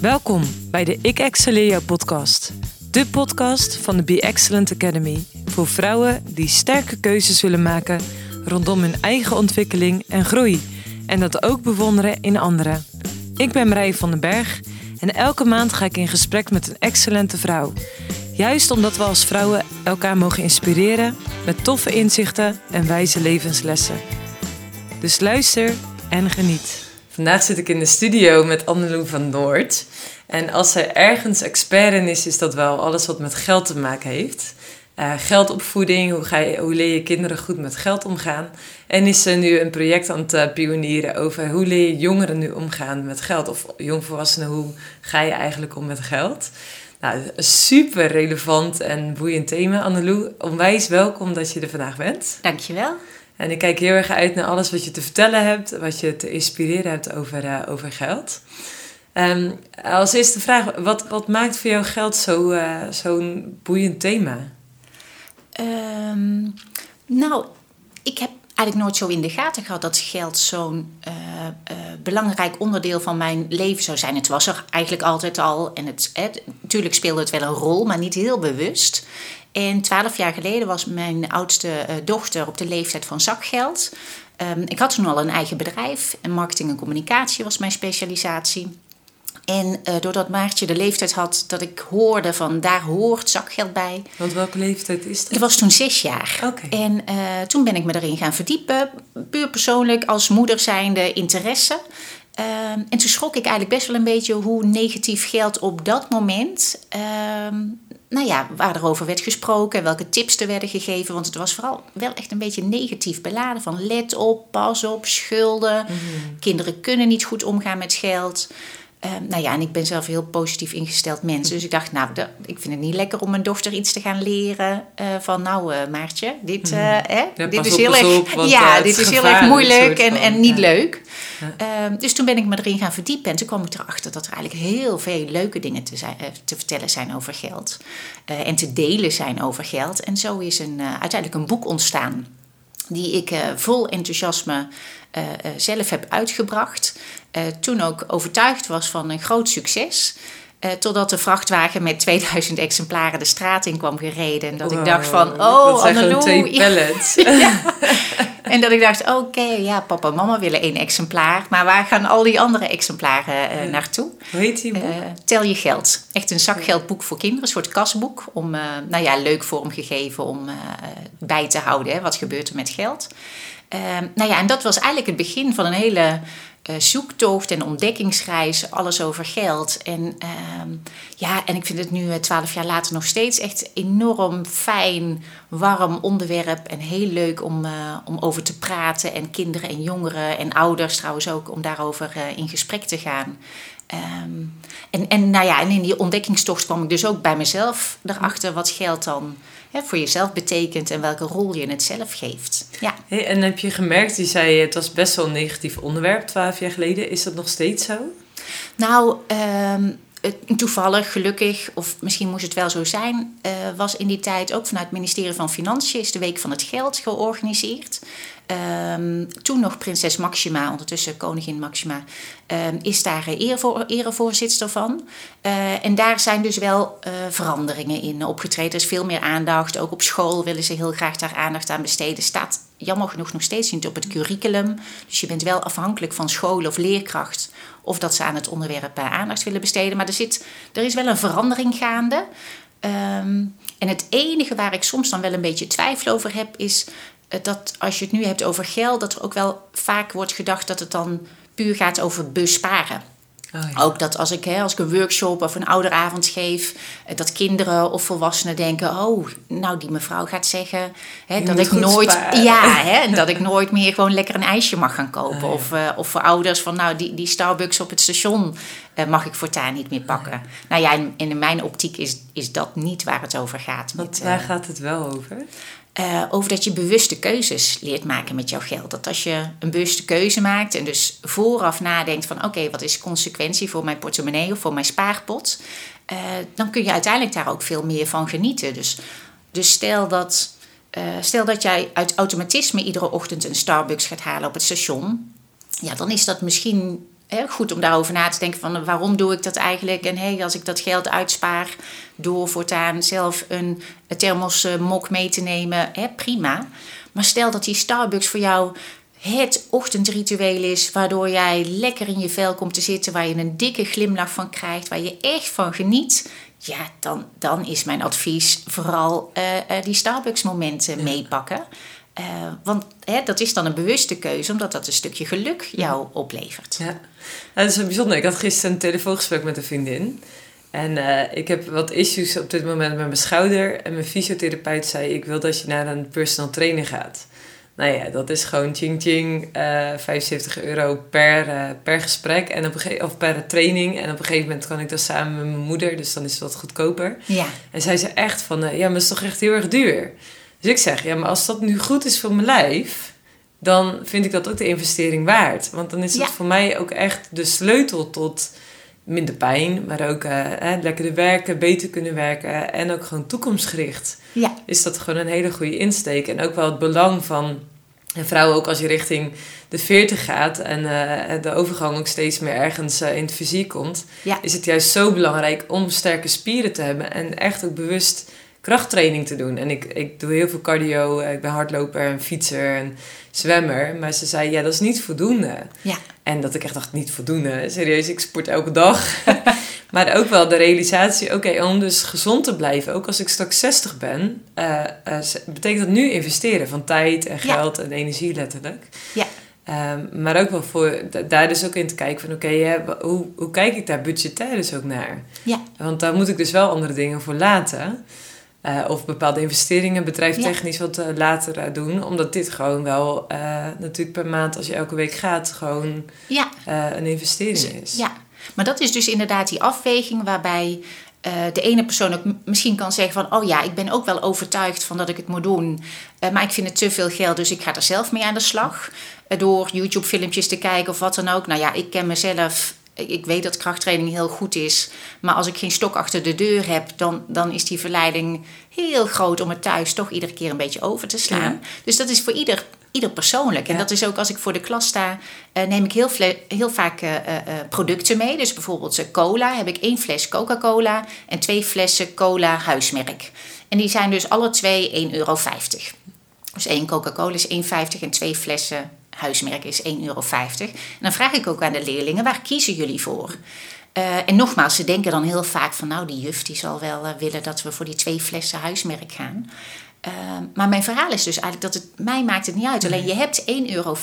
Welkom bij de Ik Excelleer Jou podcast. De podcast van de Be Excellent Academy. Voor vrouwen die sterke keuzes willen maken rondom hun eigen ontwikkeling en groei. En dat ook bewonderen in anderen. Ik ben Marije van den Berg en elke maand ga ik in gesprek met een excellente vrouw. Juist omdat we als vrouwen elkaar mogen inspireren met toffe inzichten en wijze levenslessen. Dus luister en geniet. Vandaag zit ik in de studio met Annelou van Noord. En als zij ergens expert in is, is dat wel alles wat met geld te maken heeft. Uh, geldopvoeding, hoe, ga je, hoe leer je kinderen goed met geld omgaan. En is ze nu een project aan het uh, pionieren over hoe leer je jongeren nu omgaan met geld. Of jongvolwassenen, hoe ga je eigenlijk om met geld. Nou, super relevant en boeiend thema. Annelou, onwijs welkom dat je er vandaag bent. Dankjewel. En ik kijk heel erg uit naar alles wat je te vertellen hebt, wat je te inspireren hebt over, uh, over geld. Um, als eerste vraag, wat, wat maakt voor jou geld zo'n uh, zo'n boeiend thema? Um, nou, ik heb eigenlijk nooit zo in de gaten gehad dat geld zo'n uh, belangrijk onderdeel van mijn leven zou zijn. Het was er eigenlijk altijd al. En het, natuurlijk speelde het wel een rol, maar niet heel bewust. En twaalf jaar geleden was mijn oudste uh, dochter op de leeftijd van zakgeld. Um, ik had toen al een eigen bedrijf en marketing en communicatie was mijn specialisatie. En uh, doordat Maartje de leeftijd had dat ik hoorde van daar hoort zakgeld bij. Want welke leeftijd is dat? Dat was toen zes jaar. Okay. En uh, toen ben ik me erin gaan verdiepen. Puur persoonlijk als moeder zijnde interesse. Uh, en toen schrok ik eigenlijk best wel een beetje hoe negatief geld op dat moment. Nou ja, waar er over werd gesproken en welke tips er werden gegeven. Want het was vooral wel echt een beetje negatief beladen. Van let op, pas op, schulden. Mm -hmm. Kinderen kunnen niet goed omgaan met geld. Uh, nou ja, en ik ben zelf een heel positief ingesteld mens. Dus ik dacht, nou, ik vind het niet lekker om mijn dochter iets te gaan leren. Uh, van, nou, uh, Maartje, dit, ja, dit is heel erg. Op, ja, dit is heel erg moeilijk en, en niet ja. leuk. Ja. dus toen ben ik me erin gaan verdiepen. En toen kwam ik erachter dat er eigenlijk heel veel leuke dingen te, zijn, te vertellen zijn over geld. en te delen zijn over geld. En zo is een, uiteindelijk een boek ontstaan. Die ik vol enthousiasme zelf heb uitgebracht. Toen ook overtuigd was van een groot succes. Uh, totdat de vrachtwagen met 2000 exemplaren de straat in kwam gereden. En dat wow, ik dacht van, oh, Annelou. twee pallets. ja. En dat ik dacht, oké, okay, ja, papa en mama willen één exemplaar. Maar waar gaan al die andere exemplaren uh, naartoe? Hoe heet die boek? Tel je geld. Echt een zakgeldboek voor kinderen. Een soort kasboek. Om, nou ja, leuk vormgegeven om bij te houden. Hè, wat gebeurt er met geld? Nou ja, en dat was eigenlijk het begin van een hele uh, zoektocht en ontdekkingsreis, alles over geld. En, uh, ja, en ik vind het nu twaalf jaar later nog steeds echt enorm fijn, warm onderwerp. En heel leuk om, uh, om over te praten. En kinderen en jongeren en ouders trouwens ook, om daarover in gesprek te gaan. Um, en, en, nou ja, en in die ontdekkingstocht kwam ik dus ook bij mezelf erachter wat geld dan hè, voor jezelf betekent en welke rol je het zelf geeft. Ja. Hey, en heb je gemerkt, je zei het was best wel een negatief onderwerp twaalf jaar geleden. Is dat nog steeds zo? Nou, um, toevallig, gelukkig, of misschien moest het wel zo zijn, uh, was in die tijd ook vanuit het ministerie van Financiën is de Week van het Geld georganiseerd. Um, toen nog prinses Maxima, ondertussen koningin Maxima, um, is daar erevoor, erevoorzitter van. Uh, en daar zijn dus wel uh, veranderingen in opgetreden. Er is veel meer aandacht. Ook op school willen ze heel graag daar aandacht aan besteden. Staat jammer genoeg nog steeds niet op het curriculum. Dus je bent wel afhankelijk van school of leerkracht of dat ze aan het onderwerp aandacht willen besteden. Maar er, zit, er is wel een verandering gaande. Um, en het enige waar ik soms dan wel een beetje twijfel over heb, is dat als je het nu hebt over geld, dat er ook wel vaak wordt gedacht dat het dan puur gaat over besparen. Oh, ja. Ook dat als ik, hè, als ik een workshop of een ouderavond geef, dat kinderen of volwassenen denken: Oh, nou, die mevrouw gaat zeggen hè, dat ik nooit. Sparen. Ja, hè, dat ik nooit meer gewoon lekker een ijsje mag gaan kopen. Oh, ja. of, uh, of voor ouders van: Nou, die, die Starbucks op het station uh, mag ik voortaan niet meer pakken. Oh, ja. Nou ja, in, in mijn optiek is, is dat niet waar het over gaat. Want met, waar uh, gaat het wel over? Uh, over dat je bewuste keuzes leert maken met jouw geld. Dat als je een bewuste keuze maakt en dus vooraf nadenkt van oké, wat is consequentie voor mijn portemonnee of voor mijn spaarpot, uh, dan kun je uiteindelijk daar ook veel meer van genieten. Dus, dus stel, dat, uh, stel dat jij uit automatisme iedere ochtend een Starbucks gaat halen op het station, ja, dan is dat misschien goed om daarover na te denken van waarom doe ik dat eigenlijk? En hey, als ik dat geld uitspaar door voortaan zelf een, thermosmok mee te nemen, hè, prima. Maar stel dat die Starbucks voor jou het ochtendritueel is, waardoor jij lekker in je vel komt te zitten, waar je een dikke glimlach van krijgt, waar je echt van geniet. Ja, dan, dan is mijn advies vooral uh, uh, die Starbucks-momenten meepakken. Uh, want hè, dat is dan een bewuste keuze, omdat dat een stukje geluk jou oplevert. Ja, dat is bijzonder. Ik had gisteren een telefoongesprek met een vriendin. En uh, ik heb wat issues op dit moment met mijn schouder. En mijn fysiotherapeut zei: Ik wil dat je naar een personal trainer gaat. Nou ja, dat is gewoon ching ching, uh, 75 euro per, uh, per gesprek en op een gegeven, of per training. En op een gegeven moment kan ik dat samen met mijn moeder, dus dan is het wat goedkoper. Ja. En zij zei echt van, ja, maar het is toch echt heel erg duur. Dus ik zeg, ja, maar als dat nu goed is voor mijn lijf, dan vind ik dat ook de investering waard. Want dan is het voor mij ook echt de sleutel tot minder pijn, maar ook lekker werken, beter kunnen werken en ook gewoon toekomstgericht. Ja. Is dat gewoon een hele goede insteek. En ook wel het belang van en vrouwen ook als je richting de 40 gaat en uh, de overgang ook steeds meer ergens uh, in het fysiek komt, ja. is het juist zo belangrijk om sterke spieren te hebben en echt ook bewust krachttraining te doen. En ik, ik doe heel veel cardio, ik ben hardloper en fietser en zwemmer. Maar ze zei, ja, dat is niet voldoende. Ja. En dat ik echt dacht, niet voldoende. Serieus, ik sport elke dag. maar ook wel de realisatie, oké, om dus gezond te blijven, ook als ik straks 60 ben, uh, uh, betekent dat nu investeren van tijd en geld ja. en energie letterlijk. Ja. Um, maar ook wel voor daar dus ook in te kijken van oké, okay, hoe, hoe kijk ik daar budgetair dus ook naar? Ja. Want daar moet ik dus wel andere dingen voor laten. Uh, of bepaalde investeringen bedrijftechnisch ja. wat uh, later uh, doen. Omdat dit gewoon wel natuurlijk per maand, als je elke week gaat, gewoon ja. een investering is. Ja, maar dat is dus inderdaad die afweging waarbij de ene persoon ook misschien kan zeggen van... oh ja, ik ben ook wel overtuigd van dat ik het moet doen... maar ik vind het te veel geld, dus ik ga er zelf mee aan de slag. door YouTube-filmpjes te kijken of wat dan ook. Nou ja, ik ken mezelf ik weet dat krachttraining heel goed is. Maar als ik geen stok achter de deur heb, dan, dan is die verleiding heel groot om het thuis toch iedere keer een beetje over te slaan. Ja. Dus dat is voor ieder, ieder persoonlijk. En Ja. dat is ook als ik voor de klas sta, eh, neem ik heel, heel vaak eh, eh, producten mee. Dus bijvoorbeeld cola, heb ik één fles Coca-Cola en twee flessen cola huismerk. En die zijn dus alle twee 1,50 euro. Dus één Coca-Cola is 1,50 en twee flessen huismerk is 1,50 euro. Dan vraag ik ook aan de leerlingen, waar kiezen jullie voor? Eh, en nogmaals, ze denken dan heel vaak van... nou, die juf die zal wel eh, willen dat we voor die twee flessen huismerk gaan. Eh, maar mijn verhaal is dus eigenlijk dat het... mij maakt het niet uit. Alleen je hebt 1,50 euro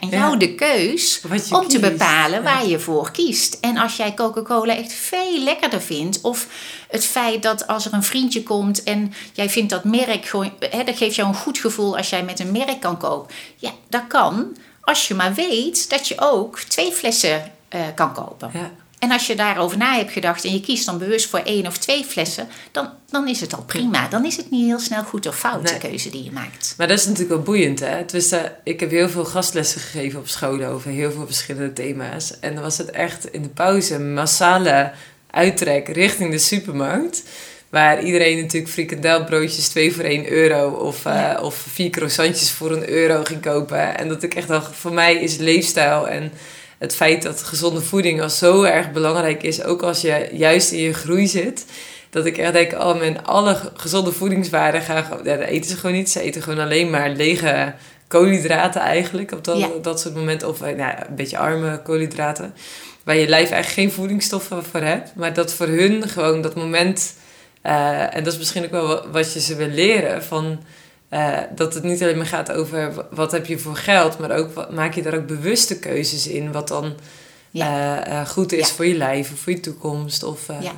en Ja. jou de keus om te bepalen Ja. waar je voor kiest. En als jij Coca-Cola echt veel lekkerder vindt... of het feit dat als er een vriendje komt en jij vindt dat merk gewoon... Hè, dat geeft jou een goed gevoel als jij met een merk kan kopen. Ja, dat kan als je maar weet dat je ook twee flessen eh, kan kopen. Ja. En als je daarover na hebt gedacht en je kiest dan bewust voor één of twee flessen, dan, dan is het al prima. Dan is het niet heel snel goed of fout, Nee. de keuze die je maakt. Maar dat is natuurlijk wel boeiend, hè? Dus, ik heb heel veel gastlessen gegeven op scholen over heel veel verschillende thema's. En dan was het echt in de pauze een massale uittrek richting de supermarkt. Waar iedereen natuurlijk frikandelbroodjes 2 voor 1 euro of, eh, Ja. of vier croissantjes voor een euro ging kopen. En dat ik echt dacht, voor mij is leefstijl en het feit dat gezonde voeding al zo erg belangrijk is, ook als je juist in je groei zit. Dat ik echt denk, oh mijn alle gezonde voedingswaarden gaan. Ja, dat eten ze gewoon niet. Ze eten gewoon alleen maar lege koolhydraten eigenlijk op dat, Ja. dat soort momenten. Of nou, een beetje arme koolhydraten. Waar je lijf eigenlijk geen voedingsstoffen voor hebt. Maar dat voor hun gewoon dat moment... eh, en dat is misschien ook wel wa- wat je ze wil leren. Van, eh, dat het niet alleen maar gaat over wa- wat heb je voor geld. Maar ook wat, maak je daar ook bewuste keuzes in. Wat dan Ja. eh, eh, goed is Ja. voor je lijf of voor je toekomst. Of, eh, Ja.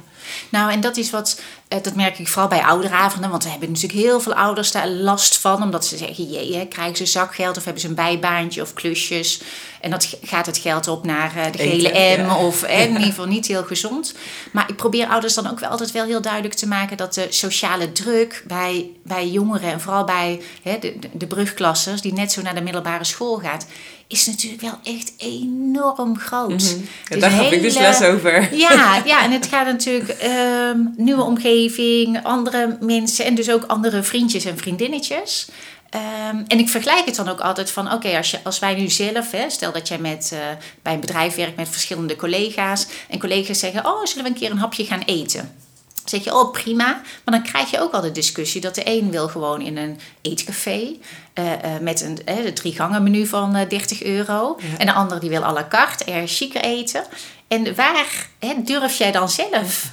Nou, en dat is wat, dat merk ik vooral bij ouderavonden. Want we hebben natuurlijk heel veel ouders daar last van. Omdat ze zeggen, jee, hè, krijgen ze zakgeld of hebben ze een bijbaantje of klusjes. En dat gaat het geld op naar de gele Eten, M ja. of eh, in ieder geval niet heel gezond. Maar ik probeer ouders dan ook wel altijd wel heel duidelijk te maken... dat de sociale druk bij, bij jongeren en vooral bij hè, de, de, de brugklassers... die net zo naar de middelbare school gaat... is natuurlijk wel echt enorm groot. Is daar gaf ik dus les over. ja, ja, en het gaat natuurlijk um, nieuwe omgeving, andere mensen en dus ook andere vriendjes en vriendinnetjes. Ehm, en ik vergelijk het dan ook altijd van, oké, als als, als wij nu zelf, hè, stel dat jij met, uh, bij een bedrijf werkt met verschillende collega's en collega's zeggen, oh, zullen we een keer een hapje gaan eten? Zeg je, oh prima. Maar dan krijg je ook al de discussie dat de een wil gewoon in een eetcafé uh, uh, met een uh, drie gangen menu van 30 euro. Ja. En de ander die wil à la carte, erg chiquer eten. En waar durf jij dan zelf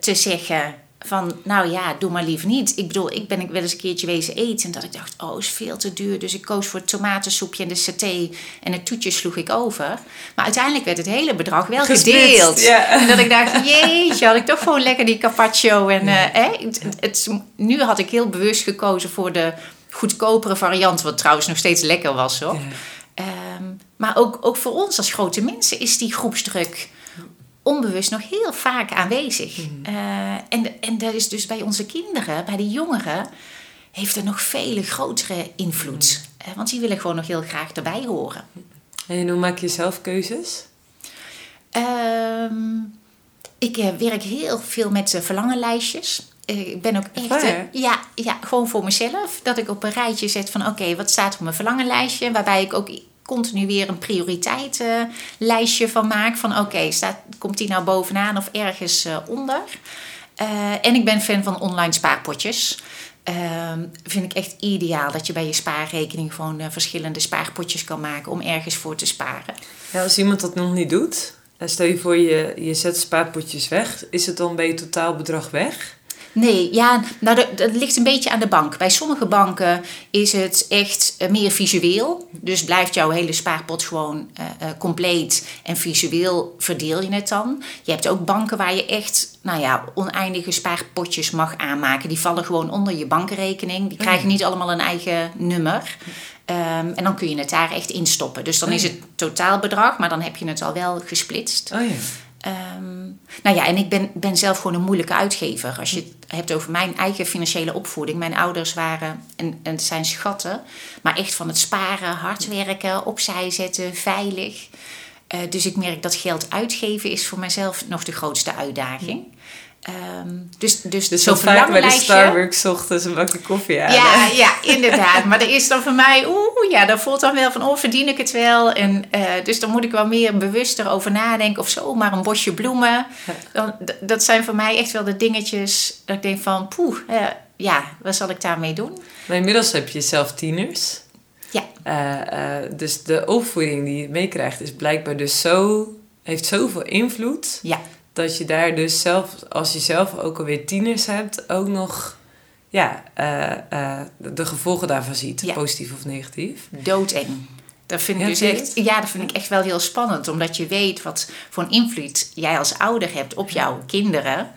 te zeggen van, nou ja, doe maar liever niet. Ik bedoel, ik ben wel eens een keertje wezen eten en dat ik dacht, oh, is veel te duur. Dus ik koos voor het tomatensoepje en de saté en het toetje sloeg ik over. Maar uiteindelijk werd het hele bedrag wel gedeeld. En dat ik dacht, jeetje, had ik toch gewoon lekker die carpaccio. En uh, het, het, nu had ik heel bewust gekozen voor de goedkopere variant, wat trouwens nog steeds lekker was hoor. Um, maar ook, ook voor ons als grote mensen is die groepsdruk onbewust nog heel vaak aanwezig. Mm. Uh, en, en dat is dus bij onze kinderen, bij de jongeren, heeft het nog veel grotere invloed. Mm. Uh, want die willen gewoon nog heel graag erbij horen. En hoe maak je zelf keuzes? Uh, ik uh, werk heel veel met verlangenlijstjes. Ik ben ook echt. ja, ja, gewoon voor mezelf. Dat ik op een rijtje zet van: oké, wat staat op mijn verlangenlijstje? Waarbij ik ook continu weer een prioriteitenlijstje van maak. Van oké, staat komt die nou bovenaan of ergens uh, onder? Uh, en ik ben fan van online spaarpotjes. Uh, vind ik echt ideaal dat je bij je spaarrekening gewoon uh, verschillende spaarpotjes kan maken om ergens voor te sparen. Ja, als iemand dat nog niet doet, stel je voor je, je zet spaarpotjes weg, is het dan bij je totaalbedrag weg? Nee, ja, nou dat, dat, ligt een beetje aan de bank. Bij sommige banken is het echt uh, meer visueel. Dus blijft jouw hele spaarpot gewoon uh, uh, compleet en visueel verdeel je het dan. Je hebt ook banken waar je echt nou ja, oneindige spaarpotjes mag aanmaken. Die vallen gewoon onder je bankrekening. Die krijgen niet allemaal een eigen nummer. Um, en dan kun je het daar echt instoppen. Dus dan is het totaalbedrag, maar dan heb je het al wel gesplitst. Oh ja. Um, nou ja, en ik ben, ben zelf gewoon een moeilijke uitgever. Als je het hebt over mijn eigen financiële opvoeding. Mijn ouders waren, en, het zijn schatten, maar echt van het sparen, hard werken, opzij zetten, veilig. Uh, dus ik merk dat geld uitgeven is voor mijzelf nog de grootste uitdaging. Um, dus, dus, dus zo vaak bij de Starbucks ochtends een bakje koffie aan. Ja, ja, inderdaad. maar er is dan voor mij, oeh, ja, dat voelt dan wel van, oh, verdien ik het wel? En uh, dus dan moet ik wel meer bewuster over nadenken. Of zo, maar een bosje bloemen. Dan, dat zijn voor mij echt wel de dingetjes dat ik denk van, poeh, uh, ja, wat zal ik daarmee doen? Maar inmiddels heb je zelf tieners. Ja. Uh, dus de opvoeding die je meekrijgt is blijkbaar dus zo, heeft zoveel invloed. Ja dat je daar dus zelf, als je zelf ook alweer tieners hebt, ook nog ja, uh, uh, de gevolgen daarvan ziet, ja. positief of negatief. Doodeng. Dat vind ik ja, dus echt, ja, dat vind ik echt wel heel spannend, omdat je weet wat voor een invloed jij als ouder hebt op jouw kinderen.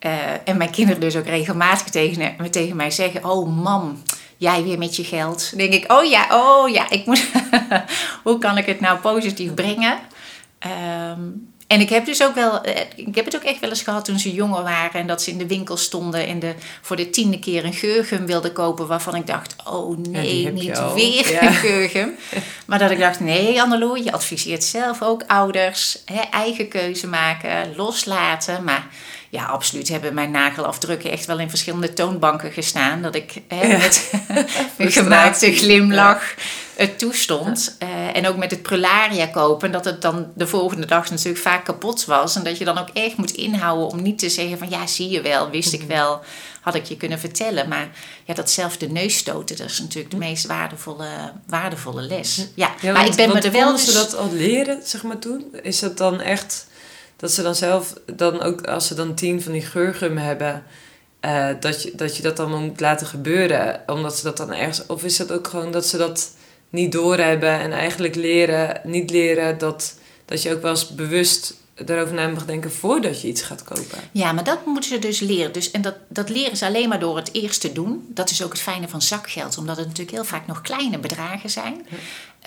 Uh, en mijn kinderen dus ook regelmatig tegen, tegen mij zeggen: Oh, mam, jij weer met je geld. Dan denk ik: Oh ja, oh ja, ik moet. hoe kan ik het nou positief brengen? Um, en ik heb dus ook wel, eh, ik heb het ook echt wel eens gehad toen ze jonger waren en dat ze in de winkel stonden en de, voor de tiende keer een geurgum wilden kopen waarvan ik dacht, oh nee, ja, niet weer ja. een geurgum. maar dat ik dacht, nee Annelo, je adviseert zelf ook ouders, hè, eigen keuze maken, loslaten. Maar ja, absoluut hebben mijn nagelafdrukken echt wel in verschillende toonbanken gestaan. Dat ik hè, met een gemaakte glimlach het toestond. Uh, en ook met het prularia kopen, dat het dan de volgende dag natuurlijk vaak kapot was. En dat je dan ook echt moet inhouden om niet te zeggen van ja, zie je wel, wist ik mhm. wel, had ik je kunnen vertellen. Maar ja, datzelfde neusstoten, dat is natuurlijk de mhm. meest waardevolle, waardevolle les. Ja, ja maar ik ben me er wel... Dus... ze dat al leren, zeg maar toen? Is dat dan echt dat ze dan zelf, dan ook als ze dan tien van die geurgum hebben... Uh, dat, je, dat je dat dan moet laten gebeuren, omdat ze dat dan ergens... Of is dat ook gewoon dat ze dat niet doorhebben en eigenlijk leren, niet leren dat, dat je ook wel eens bewust daarover na mag denken voordat je iets gaat kopen. Ja, maar dat moeten ze dus leren. Dus, en dat, dat leren ze alleen maar door het eerst te doen. Dat is ook het fijne van zakgeld, omdat het natuurlijk heel vaak nog kleine bedragen zijn.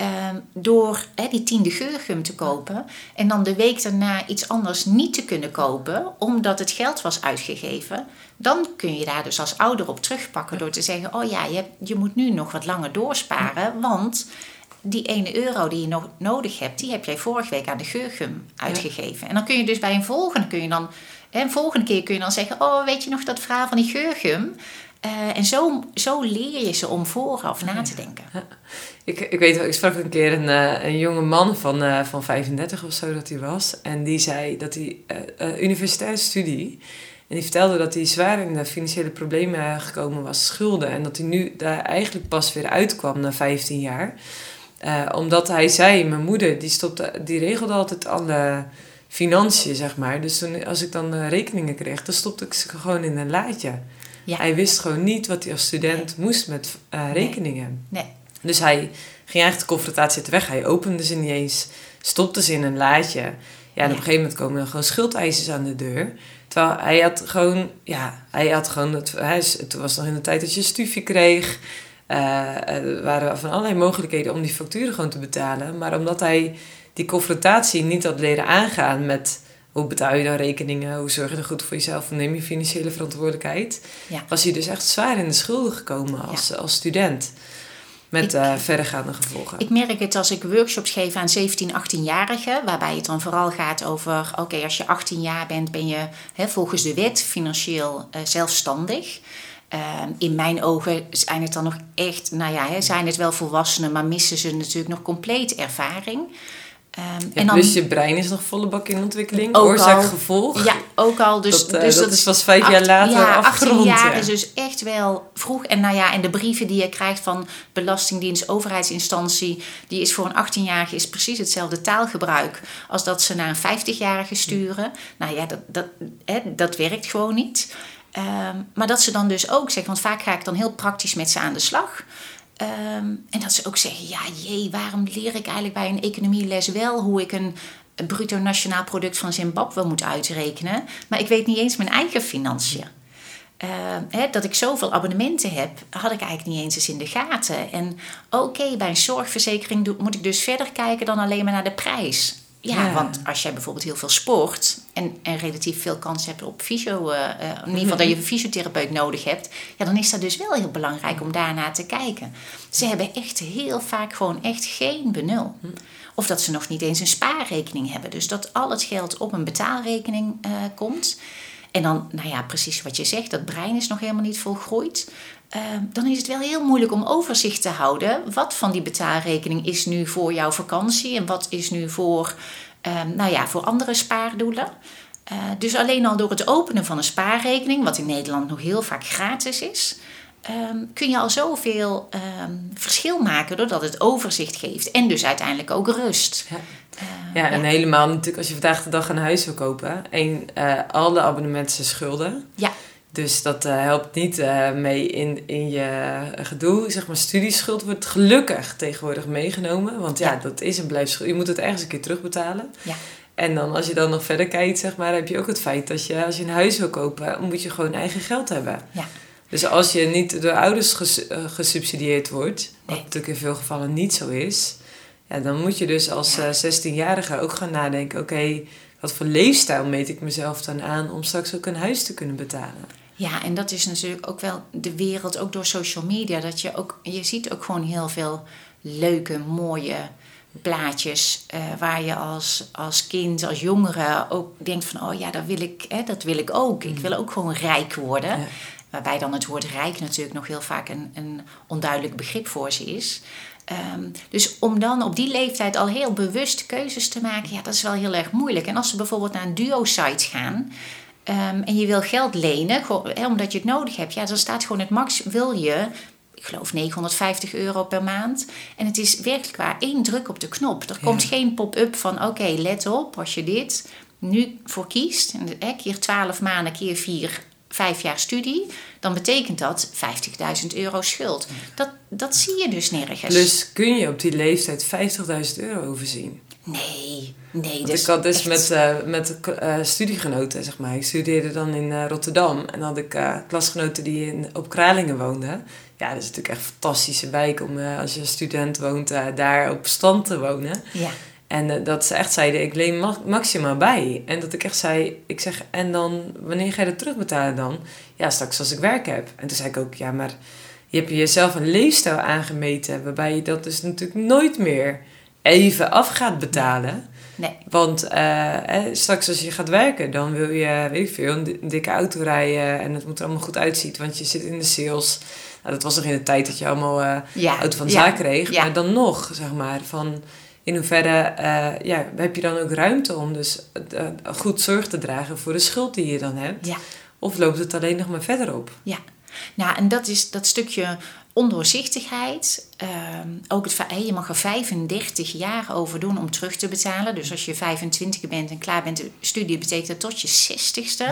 Uh, door hè, die tiende geurgum te kopen en dan de week daarna iets anders niet te kunnen kopen, omdat het geld was uitgegeven, dan kun je daar dus als ouder op terugpakken door te zeggen: Oh ja, je, je moet nu nog wat langer doorsparen, want die ene euro die je nog nodig hebt, die heb jij vorige week aan de geurgum uitgegeven. En dan kun je dus bij een volgende kun je dan, een volgende keer kun je dan zeggen: Oh, weet je nog dat verhaal van die geurgum? Eh, en zo, zo leer je ze om vooraf na te denken. Ik, ik weet wel, ik sprak een keer een, uh, een jonge man van, uh, van 35 of zo dat hij was. En die zei dat hij universitaire studie. En die vertelde dat hij zwaar in de financiële problemen gekomen was, schulden. En dat hij nu daar eigenlijk pas weer uitkwam na 15 jaar. omdat hij zei, mijn moeder die, stopte, die regelde altijd alle financiën, zeg maar. Dus toen, als ik dan rekeningen kreeg, dan stopte ik ze gewoon in een laadje. Ja. Hij wist gewoon niet wat hij als student moest met uh, rekeningen. Nee. Dus hij ging eigenlijk de confrontatie te weg. Hij opende ze niet eens, stopte ze in een laadje. Ja, en op een gegeven moment komen er gewoon schuldeisers aan de deur. Terwijl hij had gewoon, ja, hij had gewoon, het, hij, het was nog in de tijd dat je een stufje kreeg. Uh, er waren van allerlei mogelijkheden om die facturen gewoon te betalen. Maar omdat hij die confrontatie niet had leren aangaan met hoe betaal je dan rekeningen? Hoe zorg je er goed voor jezelf? Hoe neem je financiële verantwoordelijkheid? Was hij dus echt zwaar in de schulden gekomen als, als student. Met uh, verdergaande gevolgen. Ik merk het als ik workshops geef aan 17, 18-jarigen, waarbij het dan vooral gaat over: oké, als je 18 jaar bent, ben je hè, volgens de wet financieel uh, zelfstandig. Uh, in mijn ogen zijn het dan nog echt, nou ja, hè, zijn het wel volwassenen, maar missen ze natuurlijk nog compleet ervaring. Um, en dan, dus je brein is nog volle bak in ontwikkeling, oorzaak, gevolg. Ja, ook al. Dus dat, uh, dus dat, dat is pas vijf jaar later ja, afgerond. jaar is dus echt wel vroeg. En nou ja, en de brieven die je krijgt van Belastingdienst, overheidsinstantie, die is voor een 18-jarige is precies hetzelfde taalgebruik als dat ze naar een 50-jarige sturen. Nou ja, dat, dat, hè, dat werkt gewoon niet. Um, maar dat ze dan dus ook zeggen, want vaak ga ik dan heel praktisch met ze aan de slag. Ehm, en dat ze ook zeggen, ja jee, waarom leer ik eigenlijk bij een economieles wel hoe ik een bruto nationaal product van Zimbabwe moet uitrekenen, maar ik weet niet eens mijn eigen financiën. Uh, dat ik zoveel abonnementen heb, had ik eigenlijk niet eens eens in de gaten. En oké, bij een zorgverzekering moet ik dus verder kijken dan alleen maar naar de prijs. Ja, want als jij bijvoorbeeld heel veel sport en, en relatief veel kans hebt op fysio, uh, in ieder geval dat je een fysiotherapeut nodig hebt, ja, dan is dat dus wel heel belangrijk om daarnaar te kijken. Ze hebben echt heel vaak gewoon echt geen benul. Hm. Of dat ze nog niet eens een spaarrekening hebben. Dus dat al het geld op een betaalrekening uh, komt. En dan, nou ja, precies wat je zegt, dat brein is nog helemaal niet volgroeid. Ehm, dan is het wel heel moeilijk om overzicht te houden. Wat van die betaalrekening is nu voor jouw vakantie en wat is nu voor, ehm, nou ja, voor andere spaardoelen. Uh, dus alleen al door het openen van een spaarrekening, wat in Nederland nog heel vaak gratis is, um, kun je al zoveel verschil maken doordat het overzicht geeft en dus uiteindelijk ook rust. Ja. Uh, ja, en helemaal natuurlijk als je vandaag de dag een huis wil kopen. En uh, alle abonnementen zijn schulden. Ja. Dus dat uh, helpt niet uh, mee in, in je gedoe. Zeg maar, studieschuld wordt gelukkig tegenwoordig meegenomen. Want ja, dat is een blijfschuld. Je moet het ergens een keer terugbetalen. Ja. En dan als je dan nog verder kijkt, zeg maar, heb je ook het feit dat je als je een huis wil kopen, moet je gewoon eigen geld hebben. Ja. Dus als je niet door ouders ges, uh, gesubsidieerd wordt, wat natuurlijk in veel gevallen niet zo is, ja, dan moet je dus als ja. 16-jarige ook gaan nadenken: oké, wat voor leefstijl meet ik mezelf dan aan om straks ook een huis te kunnen betalen? Ja, en dat is natuurlijk ook wel de wereld, ook door social media. Dat je ook, je ziet ook gewoon heel veel leuke, mooie plaatjes. Uh, waar je als, als kind, als jongere ook denkt van, oh ja, dat wil ik, hè, dat wil ik ook. Ik mm. wil ook gewoon rijk worden. Waarbij dan het woord rijk natuurlijk nog heel vaak een, een onduidelijk begrip voor ze is. Um, dus om dan op die leeftijd al heel bewust keuzes te maken, ja, dat is wel heel erg moeilijk. En als ze bijvoorbeeld naar een duo-site gaan, Um, en je wil geld lenen, gewoon, omdat je het nodig hebt. Ja, dan staat gewoon het max, wil je, ik geloof 950 euro per maand. En het is werkelijk waar één druk op de knop. Er komt geen pop-up van, oké, let op, als je dit nu voor kiest, en, keer 12 maanden, keer 4, 5 jaar studie, dan betekent dat 50.000 euro schuld. Dat, dat zie je dus nergens. Dus kun je op die leeftijd 50.000 euro overzien? Nee, nee. Dus ik had dus met, uh, met uh, studiegenoten, zeg maar. Ik studeerde dan in uh, Rotterdam. En had ik klasgenoten die in, op Kralingen woonden. Ja, dat is natuurlijk echt een fantastische wijk om als je student woont daar op stand te wonen. Ja. En dat ze echt zeiden, ik leen ma maximaal bij. En dat ik echt zei, ik zeg, en dan, wanneer ga je dat terugbetalen dan? Ja, straks als ik werk heb. En toen zei ik ook, ja, maar je hebt jezelf een leefstijl aangemeten... waarbij je dat dus natuurlijk nooit meer even af gaat betalen. Nee. Want eh, straks als je gaat werken, dan wil je, weet ik veel, een dikke auto rijden en het moet er allemaal goed uitzien, want je zit in de sales. Nou, dat was nog in de tijd dat je allemaal uh, ja. auto van de zaak kreeg. Maar dan nog, zeg maar, van in hoeverre uh, ja, heb je dan ook ruimte om dus goed zorg te dragen voor de schuld die je dan hebt? Of loopt het alleen nog maar verder op? Ja, nou en dat is dat stukje ondoorzichtigheid. Ehm, ook het, hey, je mag er 35 jaar over doen om terug te betalen. Dus als je 25 bent en klaar bent de studie, betekent dat tot je 60ste.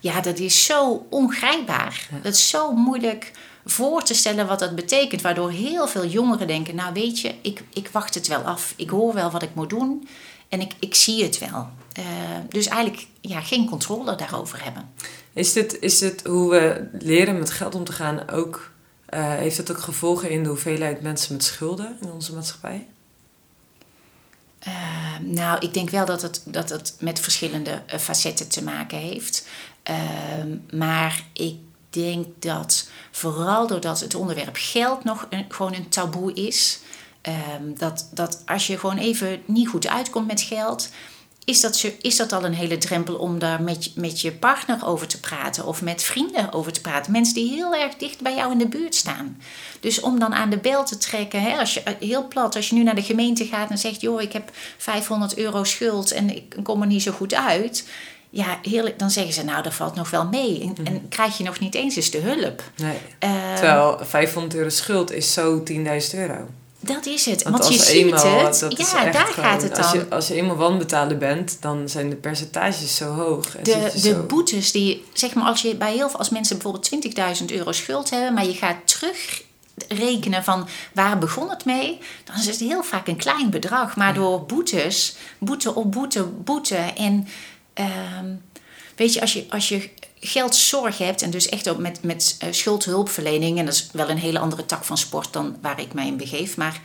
Ja, dat is zo ongrijpbaar. Dat is zo moeilijk voor te stellen wat dat betekent. Waardoor heel veel jongeren denken: Nou, weet je, ik, ik wacht het wel af. Ik hoor wel wat ik moet doen en ik, ik zie het wel. Uh, dus eigenlijk ja, geen controle daarover hebben. Is dit, is dit hoe we leren met geld om te gaan ook heeft het ook gevolgen in de hoeveelheid mensen met schulden in onze maatschappij? Uh, nou, ik denk wel dat het, dat het met verschillende uh, facetten te maken heeft. Ehm, maar ik denk dat vooral doordat het onderwerp geld nog een, gewoon een taboe is, ehm, dat, dat als je gewoon even niet goed uitkomt met geld, is dat, is dat al een hele drempel om daar met, met je partner over te praten of met vrienden over te praten. Mensen die heel erg dicht bij jou in de buurt staan. Dus om dan aan de bel te trekken, hè, als je, eh, heel plat, als je nu naar de gemeente gaat en zegt: joh, ik heb 500 euro schuld en ik kom er niet zo goed uit. Ja, heerlijk. Dan zeggen ze, nou, dat valt nog wel mee. En, en mhm. krijg je nog niet eens eens de hulp. Nee. Uh, Terwijl 500 euro schuld is zo 10.000 euro. Dat is het. Want, je ziet het. ja, daar gaat het dan. Als je, als je eenmaal wanbetalen bent, dan zijn de percentages zo hoog. De, de boetes die, zeg maar, als, je bij heel veel, als mensen bijvoorbeeld 20.000 euro schuld hebben, maar je gaat terug rekenen van waar begon het mee, dan is het heel vaak een klein bedrag. Maar door boetes, boete op boete, boete en ehm, weet je, als je, als je geldzorg hebt en dus echt ook met, met uh, schuldhulpverlening, en dat is wel een hele andere tak van sport dan waar ik mij in begeef, maar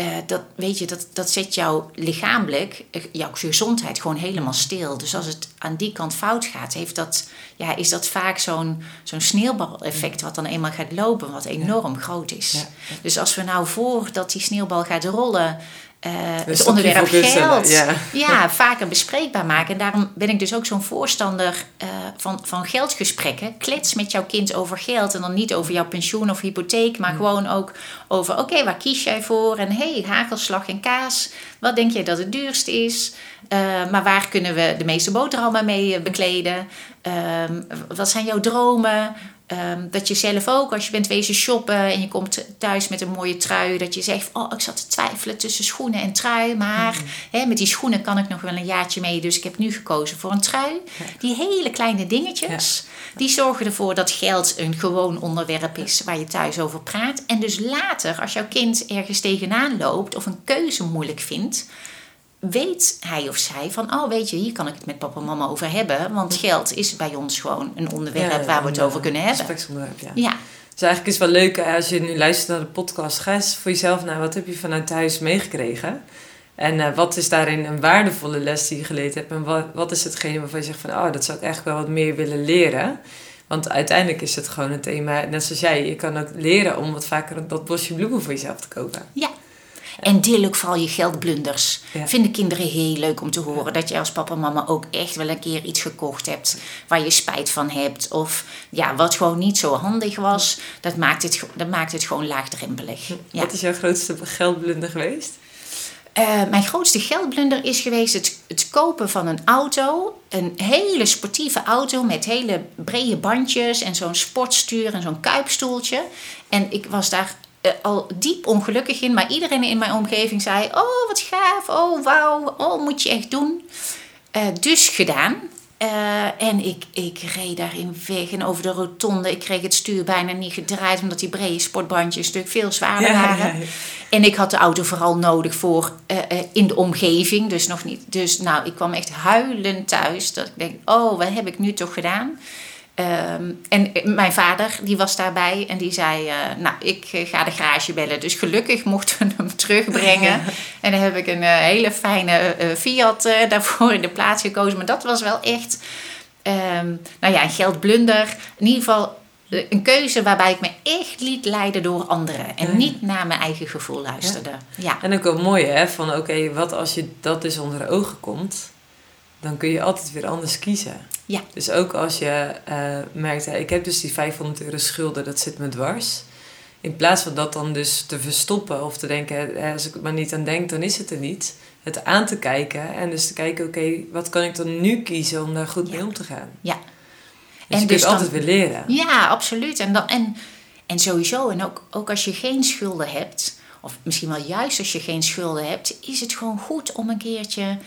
uh, dat, weet je, dat, dat zet jouw lichamelijk, uh, jouw gezondheid gewoon helemaal stil. Dus als het aan die kant fout gaat, heeft dat, ja, is dat vaak zo'n zo'n sneeuwbaleffect wat dan eenmaal gaat lopen, wat enorm groot is. Dus als we nou voordat die sneeuwbal gaat rollen, uh, het onderwerp geld ja. ja. vaker bespreekbaar maken. En daarom ben ik dus ook zo'n voorstander uh, van, van geldgesprekken. Klets met jouw kind over geld. En dan niet over jouw pensioen of hypotheek, maar mm. gewoon ook over: oké, waar kies jij voor? En hey, hagelslag en kaas. Wat denk jij dat het duurst is? Uh, maar waar kunnen we de meeste boterhammen mee bekleden? Ehm, wat zijn jouw dromen? Um, dat je zelf ook, als je bent wezen shoppen en je komt thuis met een mooie trui, dat je zegt: Oh, ik zat te twijfelen tussen schoenen en trui. Maar mm. hè, met die schoenen kan ik nog wel een jaartje mee. Dus ik heb nu gekozen voor een trui. Die hele kleine dingetjes, die zorgen ervoor dat geld een gewoon onderwerp is waar je thuis over praat. En dus later, als jouw kind ergens tegenaan loopt of een keuze moeilijk vindt weet hij of zij van, oh weet je, hier kan ik het met papa en mama over hebben. Want geld is bij ons gewoon een onderwerp waar we het over kunnen hebben. ja. ja. Dus eigenlijk is het wel leuk als je nu luistert naar de podcast. Ga eens voor jezelf naar wat heb je vanuit thuis meegekregen. En uh, wat is daarin een waardevolle les die je geleerd hebt? En wat, wat is hetgene waarvan je zegt van, oh, dat zou ik eigenlijk wel wat meer willen leren. Want uiteindelijk is het gewoon een thema, net zoals jij, je kan ook leren om wat vaker dat bosje bloemen voor jezelf te kopen. Ja, en deel ook vooral je geldblunders. Vinden kinderen heel leuk om te horen. Dat je als papa en mama ook echt wel een keer iets gekocht hebt waar je spijt van hebt. Of ja, wat gewoon niet zo handig was. Dat maakt het, dat maakt het gewoon laagdrempelig. Ja. Wat is jouw grootste geldblunder geweest? Uh, mijn grootste geldblunder is geweest het, het, kopen van een auto. Een hele sportieve auto met hele brede bandjes en zo'n sportstuur en zo'n kuipstoeltje. En ik was daar al diep ongelukkig in. Maar iedereen in mijn omgeving zei: Oh, wat gaaf. Oh, wauw. Oh, moet je echt doen. Uh, dus gedaan. Uh, en ik, ik reed daarin weg en over de rotonde. Ik kreeg het stuur bijna niet gedraaid, omdat die brede sportbandjes een stuk veel zwaarder waren. En ik had de auto vooral nodig voor uh, in de omgeving, dus nog niet. Dus nou, ik kwam echt huilend thuis. Dat ik denk, oh, wat heb ik nu toch gedaan? Um, en mijn vader die was daarbij en die zei: uh, Nou, ik eh, ga de garage bellen. Dus gelukkig mochten we hem terugbrengen. en dan heb ik een uh, hele fijne uh, Fiat daarvoor in de plaats gekozen. Maar dat was wel echt, um, nou ja, een geldblunder. In ieder geval een keuze waarbij ik me echt liet leiden door anderen. En niet naar mijn eigen gevoel luisterde. Ja. En ook wel mooi hè, van oké, wat als je dat dus onder ogen komt, dan kun je altijd weer anders kiezen. Ja. Dus ook als je uh, merkt, ik heb dus die 500 euro schulden, dat zit me dwars. In plaats van dat dan dus te verstoppen of te denken, als ik er maar niet aan denk, dan is het er niet. Het aan te kijken en dus te kijken, oké, wat kan ik dan nu kiezen om daar goed mee om te gaan? Ja. Dus en je dus kunt altijd weer leren. Ja, absoluut. En, dan, en, en sowieso, en ook, ook als je geen schulden hebt, of misschien wel juist als je geen schulden hebt, is het gewoon goed om een keertje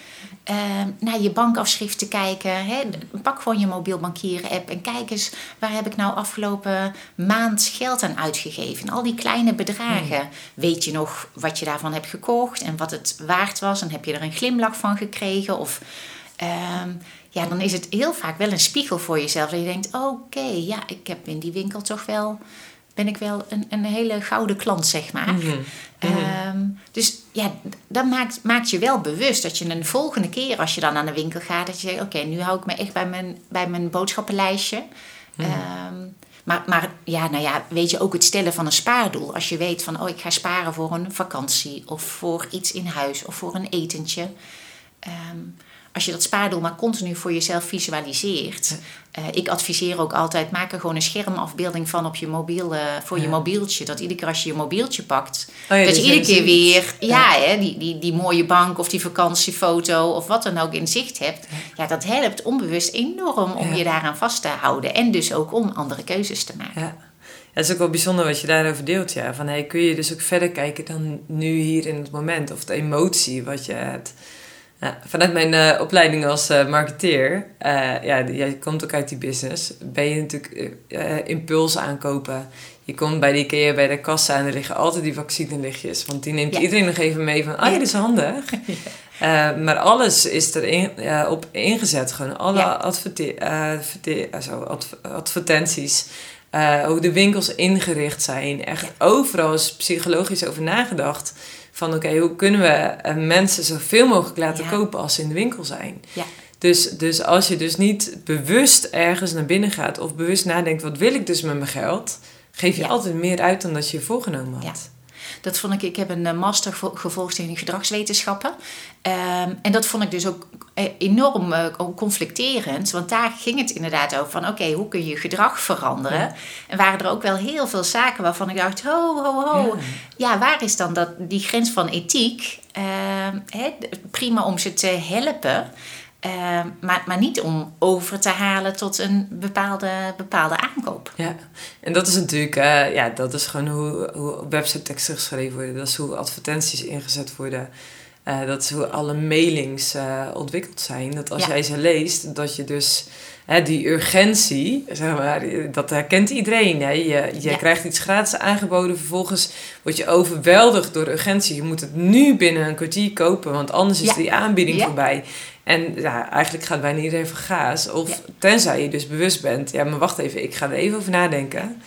uh, naar je bankafschrift te kijken. Hè? Pak gewoon je mobiel bankieren app en kijk eens waar heb ik nou afgelopen maand geld aan uitgegeven. Al die kleine bedragen. Hmm. Weet je nog wat je daarvan hebt gekocht en wat het waard was en heb je er een glimlach van gekregen? Of ehm, ja, dan is het heel vaak wel een spiegel voor jezelf. Dat je denkt, oké, ja, ik heb in die winkel toch wel ben ik wel een, een hele gouden klant, zeg maar. Mhm. Mhm. Ehm, dus ja, dat maakt, maakt je wel bewust dat je een volgende keer als je dan aan de winkel gaat, dat je zegt, oké, nu hou ik me echt bij mijn, bij mijn boodschappenlijstje. Mhm. Ehm, maar, maar ja, nou ja, weet je ook het stellen van een spaardoel. Als je weet van, oh, ik ga sparen voor een vakantie of voor iets in huis of voor een etentje. Ehm, als je dat spaardoel maar continu voor jezelf visualiseert. Uh, ik adviseer ook altijd, maak er gewoon een schermafbeelding van op je mobiel, uh, voor je mobieltje. Dat iedere keer als je je mobieltje pakt, oh dat je iedere keer weer ja, Hè, die, die, die mooie bank of die vakantiefoto of wat dan ook in zicht hebt. Ja, dat helpt onbewust enorm om je daaraan vast te houden. En dus ook om andere keuzes te maken. Ja. Het is ook wel bijzonder wat je daarover deelt. Ja. Van, hey, kun je dus ook verder kijken dan nu hier in het moment? Of de emotie wat je hebt. Ja, vanuit mijn uh, opleiding als uh, marketeer, uh, ja, jij komt ook uit die business, ben je natuurlijk impuls aankopen. Je komt bij de IKEA, bij de kassa en er liggen altijd die vaccinelichtjes. Want die neemt iedereen nog even mee van, ah, dit is handig. Ja. maar alles is er op ingezet. Gewoon alle ja. advertenties. hoe de winkels ingericht zijn. Echt overal is psychologisch over nagedacht van oké, hoe kunnen we eh, mensen zoveel mogelijk laten kopen als ze in de winkel zijn. Ja. Dus, dus als je dus niet bewust ergens naar binnen gaat of bewust nadenkt, wat wil ik dus met mijn geld, geef je altijd meer uit dan dat je je voorgenomen had. Dat vond ik, ik heb een eh, master gevolgd in gedragswetenschappen. Ehm, en dat vond ik dus ook eh, enorm uh, conflicterend. Want daar ging het inderdaad over van oké, hoe kun je gedrag veranderen? En waren er ook wel heel veel zaken waarvan ik dacht, ho, ho, ho. Ja, waar is dan dat, die grens van ethiek? Uh, prima om ze te helpen. Ehm, maar, maar niet om over te halen tot een bepaalde, bepaalde aankoop. Ja, en dat is natuurlijk, uh, ja, dat is gewoon hoe, hoe website teksten geschreven worden. Dat is hoe advertenties ingezet worden. Uh, dat is hoe alle mailings uh, ontwikkeld zijn. Dat als jij ze leest, dat je dus hè, die urgentie, zeg maar, dat herkent iedereen. Hè? Je, je krijgt iets gratis aangeboden, vervolgens word je overweldigd door urgentie. Je moet het nu binnen een kwartier kopen, want anders is die aanbieding voorbij. En ja, eigenlijk gaat bijna iedereen van gaas. Of tenzij je dus bewust bent, ja, maar wacht even, ik ga er even over nadenken.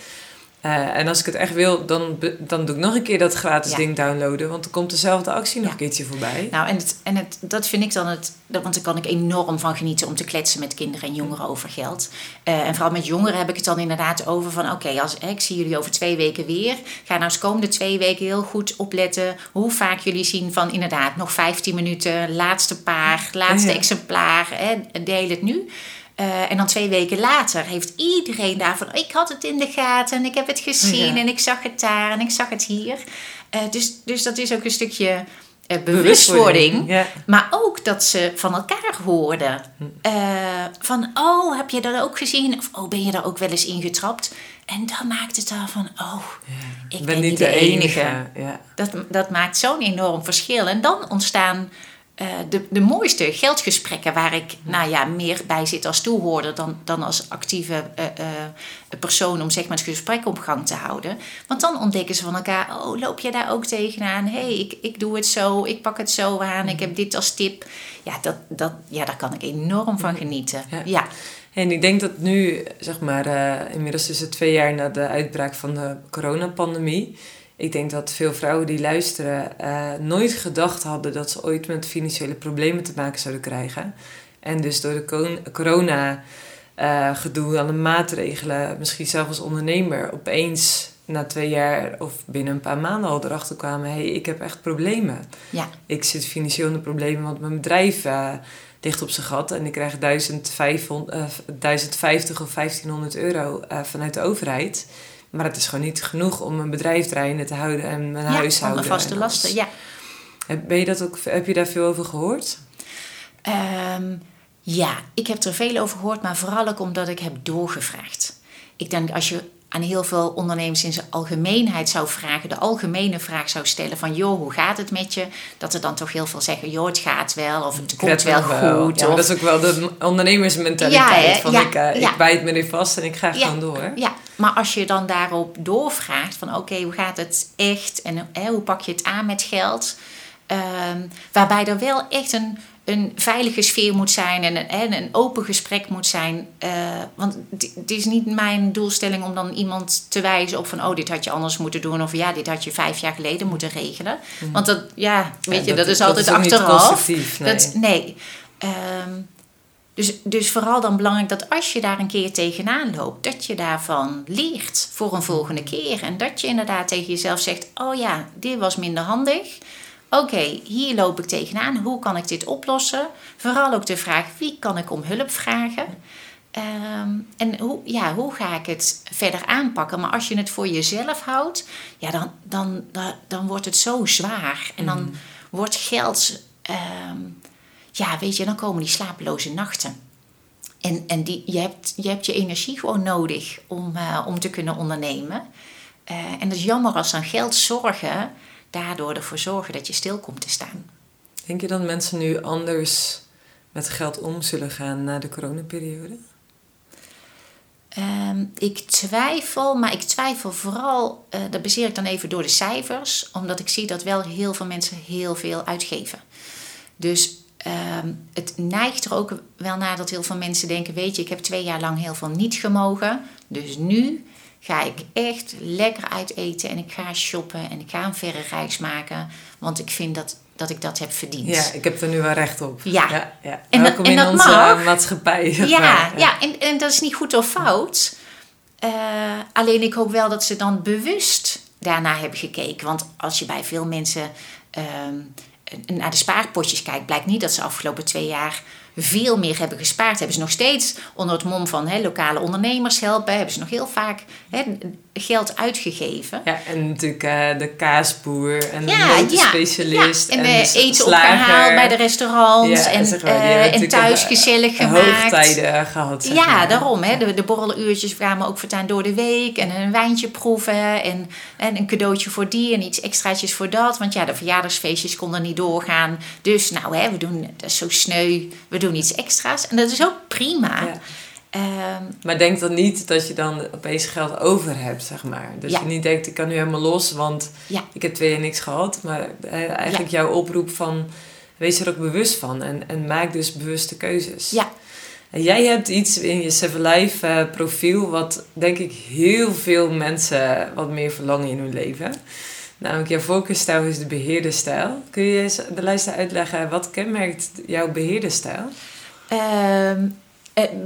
Uh, en als ik het echt wil, dan, dan doe ik nog een keer dat gratis ding downloaden. Want dan komt dezelfde actie nog een keertje voorbij. Nou, en, het, en het, dat vind ik dan het... Want daar kan ik enorm van genieten om te kletsen met kinderen en jongeren over geld. Uh, en vooral met jongeren heb ik het dan inderdaad over van... Oké, als ik zie jullie over twee weken weer. Ga nou eens komende twee weken heel goed opletten... hoe vaak jullie zien van inderdaad nog 15 minuten... laatste paar, laatste exemplaar, hè, deel het nu... Uh, en dan twee weken later heeft iedereen daarvan... ik had het in de gaten en ik heb het gezien en ik zag het daar en ik zag het hier. Uh, dus, dus dat is ook een stukje uh, bewustwording. Ja. Maar ook dat ze van elkaar hoorden. Hm. van, oh, heb je dat ook gezien? Of, oh, ben je daar ook wel eens in getrapt? En dan maakt het daarvan, oh, ik ben, niet de, enige. enige. Ja. Dat, dat maakt zo'n enorm verschil. En dan ontstaan uh, de, de mooiste geldgesprekken waar ik nou ja, meer bij zit als toehoorder dan, dan als actieve uh, uh, persoon om zeg maar, het gesprek op gang te houden. Want dan ontdekken ze van elkaar, oh loop je daar ook tegenaan? Hé, hey, ik, ik doe het zo, ik pak het zo aan, ik heb dit als tip. Ja, dat, dat, ja daar kan ik enorm van genieten. Ja. En ik denk dat nu, zeg maar, inmiddels is het twee jaar na de uitbraak van de coronapandemie ik denk dat veel vrouwen die luisteren uh, nooit gedacht hadden dat ze ooit met financiële problemen te maken zouden krijgen. En dus door de corona uh, gedoe aan de maatregelen, misschien zelfs als ondernemer, opeens na twee jaar of binnen een paar maanden al erachter kwamen: hé, hey, ik heb echt problemen. Ja. Ik zit financieel in de problemen, want mijn bedrijf uh, ligt op zijn gat en ik krijg 1500, uh, 1050 of 1500 euro uh, vanuit de overheid. Maar het is gewoon niet genoeg om mijn bedrijf draaiende te houden en mijn ja, huishouden. Ja, vaste lasten, ja. Ben je dat ook, heb je daar veel over gehoord? Um, ja, ik heb er veel over gehoord, maar vooral ook omdat ik heb doorgevraagd. Ik denk als je aan heel veel ondernemers in zijn algemeenheid zou vragen, de algemene vraag zou stellen van joh, hoe gaat het met je? Dat er dan toch heel veel zeggen, joh, het gaat wel of het komt wel, goed. Ja, of... Dat is ook wel de ondernemersmentaliteit Ja, van ja, ik, uh, ik bijt me er vast en ik ga gewoon door. Ja, maar als je dan daarop doorvraagt van oké, hoe gaat het echt en hè, hoe pak je het aan met geld? Ehm, waarbij er wel echt een, een veilige sfeer moet zijn en een, en een open gesprek moet zijn. Uh, want het is niet mijn doelstelling om dan iemand te wijzen op van oh, dit had je anders moeten doen of ja, dit had je vijf jaar geleden moeten regelen. Mm. Want dat, ja, weet ja, je, dat, dat is altijd dat is achteraf. nee. Dat, nee. Um, dus, dus vooral dan belangrijk dat als je daar een keer tegenaan loopt, dat je daarvan leert voor een volgende keer. En dat je inderdaad tegen jezelf zegt: Oh ja, dit was minder handig. Oké, okay, hier loop ik tegenaan. Hoe kan ik dit oplossen? Vooral ook de vraag: wie kan ik om hulp vragen? Um, en hoe, ja, hoe ga ik het verder aanpakken? Maar als je het voor jezelf houdt, ja, dan, dan, dan, dan wordt het zo zwaar. En dan mm. wordt geld. Um, ja, weet je, dan komen die slapeloze nachten. En, en die, je, hebt, je hebt je energie gewoon nodig om, uh, om te kunnen ondernemen. Uh, en dat is jammer als dan geld zorgen daardoor ervoor zorgen dat je stil komt te staan. Denk je dat mensen nu anders met geld om zullen gaan na de coronaperiode? Um, ik twijfel, maar ik twijfel vooral, uh, dat baseer ik dan even door de cijfers, omdat ik zie dat wel heel veel mensen heel veel uitgeven. Dus um, het neigt er ook wel naar dat heel veel mensen denken: Weet je, ik heb twee jaar lang heel veel niet gemogen, dus nu ga ik echt lekker uit eten en ik ga shoppen en ik ga een verre reis maken, want ik vind dat, dat ik dat heb verdiend. Ja, ik heb er nu wel recht op. Ja, ja, ja. En, Welkom en in dat onze mag. maatschappij. Ja, ja. ja. en, en dat is niet goed of fout. Uh, alleen ik hoop wel dat ze dan bewust daarna hebben gekeken. Want als je bij veel mensen uh, naar de spaarpotjes kijkt, blijkt niet dat ze afgelopen twee jaar veel meer hebben gespaard. Hebben ze nog steeds onder het mom van lokale ondernemers helpen, hebben ze nog heel vaak geld uitgegeven. Ja, en natuurlijk uh, de kaasboer en ja, de specialist ja. En, en de de eten bij de restaurants Ja, en, zeg maar, uh, en natuurlijk thuis een- gezellig gemaakt. hoogtijden gehad. zeg Ja, maar. daarom. Hè. De, de borreluurtjes kwamen ook voortaan door de week. En een wijntje proeven. En, en een cadeautje voor die en iets extraatjes voor dat. Want ja, de verjaardagsfeestjes konden niet doorgaan. Dus nou, hè, we doen, dat is zo sneu. We doen iets extra's. En dat is ook prima. Ehm, Maar denk dan niet dat je dan opeens geld over hebt, zeg maar. Dus Ja. je niet denkt, ik kan nu helemaal los, want ja, ik heb twee jaar niks gehad. Maar eh, eigenlijk jouw oproep van, wees er ook bewust van. En, en maak dus bewuste keuzes. ja, En jij hebt iets in je Seven Life eh, profiel wat denk ik heel veel mensen wat meer verlangen in hun leven. Namelijk jouw voorkeursstijl is de beheerderstijl. Kun je eens de luisteraar uitleggen wat kenmerkt jouw beheerderstijl? Ehm, eh,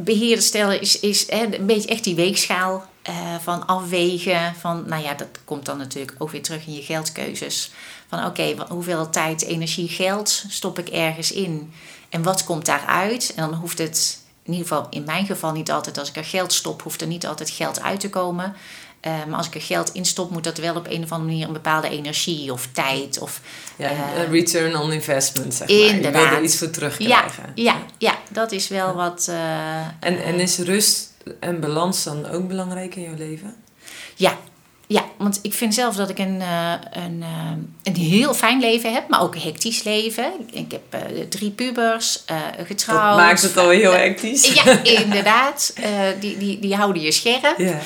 beheerder stellen is, is een beetje echt die weegschaal eh, van afwegen. Van, nou ja, dat komt dan natuurlijk ook weer terug in je geldkeuzes. Van oké, hoeveel tijd, energie, geld stop ik ergens in? En wat komt daaruit? En dan hoeft het, in ieder geval in mijn geval niet altijd, als ik er geld stop, hoeft er niet altijd geld uit te komen. Eh, maar als ik er geld in stop, moet dat wel op een of andere manier een bepaalde energie of tijd of Ja, Eh, een return on investment, zeg maar. Je wil inderdaad. er iets voor ja, terugkrijgen. ja, ja, dat is wel wat. eh, En, en is rust en balans dan ook belangrijk in jouw leven? Ja, ja, want ik vind zelf dat ik een, een, een heel fijn leven heb, maar ook een hectisch leven. Ik heb drie pubers, eh, getrouwd. Dat maakt het al heel hectisch. Ja, inderdaad. Die, die, die houden je scherp. Ja.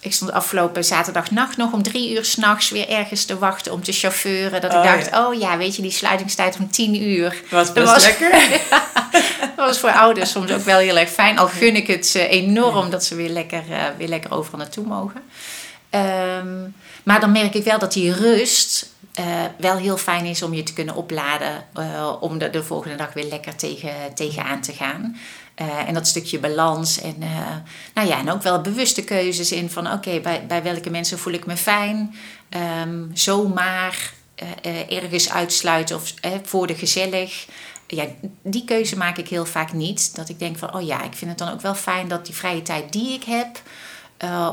Ik stond afgelopen zaterdagnacht nog om drie uur s'nachts weer ergens te wachten om te chauffeuren. Dat ik Oh, dacht, ja. oh ja, weet je, die sluitingstijd om tien uur. Was Dat best was- lekker. Dat was voor ouders soms ook wel heel erg fijn. Al gun ik het ze enorm dat ze weer lekker, eh, weer lekker overal naartoe mogen. Ehm, maar dan merk ik wel dat die rust eh, wel heel fijn is om je te kunnen opladen. eh, om er de volgende dag weer lekker tegen, tegenaan te gaan. Eh, en dat stukje balans. En, eh, nou ja, en ook wel bewuste keuzes in van oké, bij, bij welke mensen voel ik me fijn. Ehm, zomaar uh, ergens uitsluiten of voor de gezellig. Ja, die keuze maak ik heel vaak niet. Dat ik denk van oh ja, ik vind het dan ook wel fijn dat die vrije tijd die ik heb.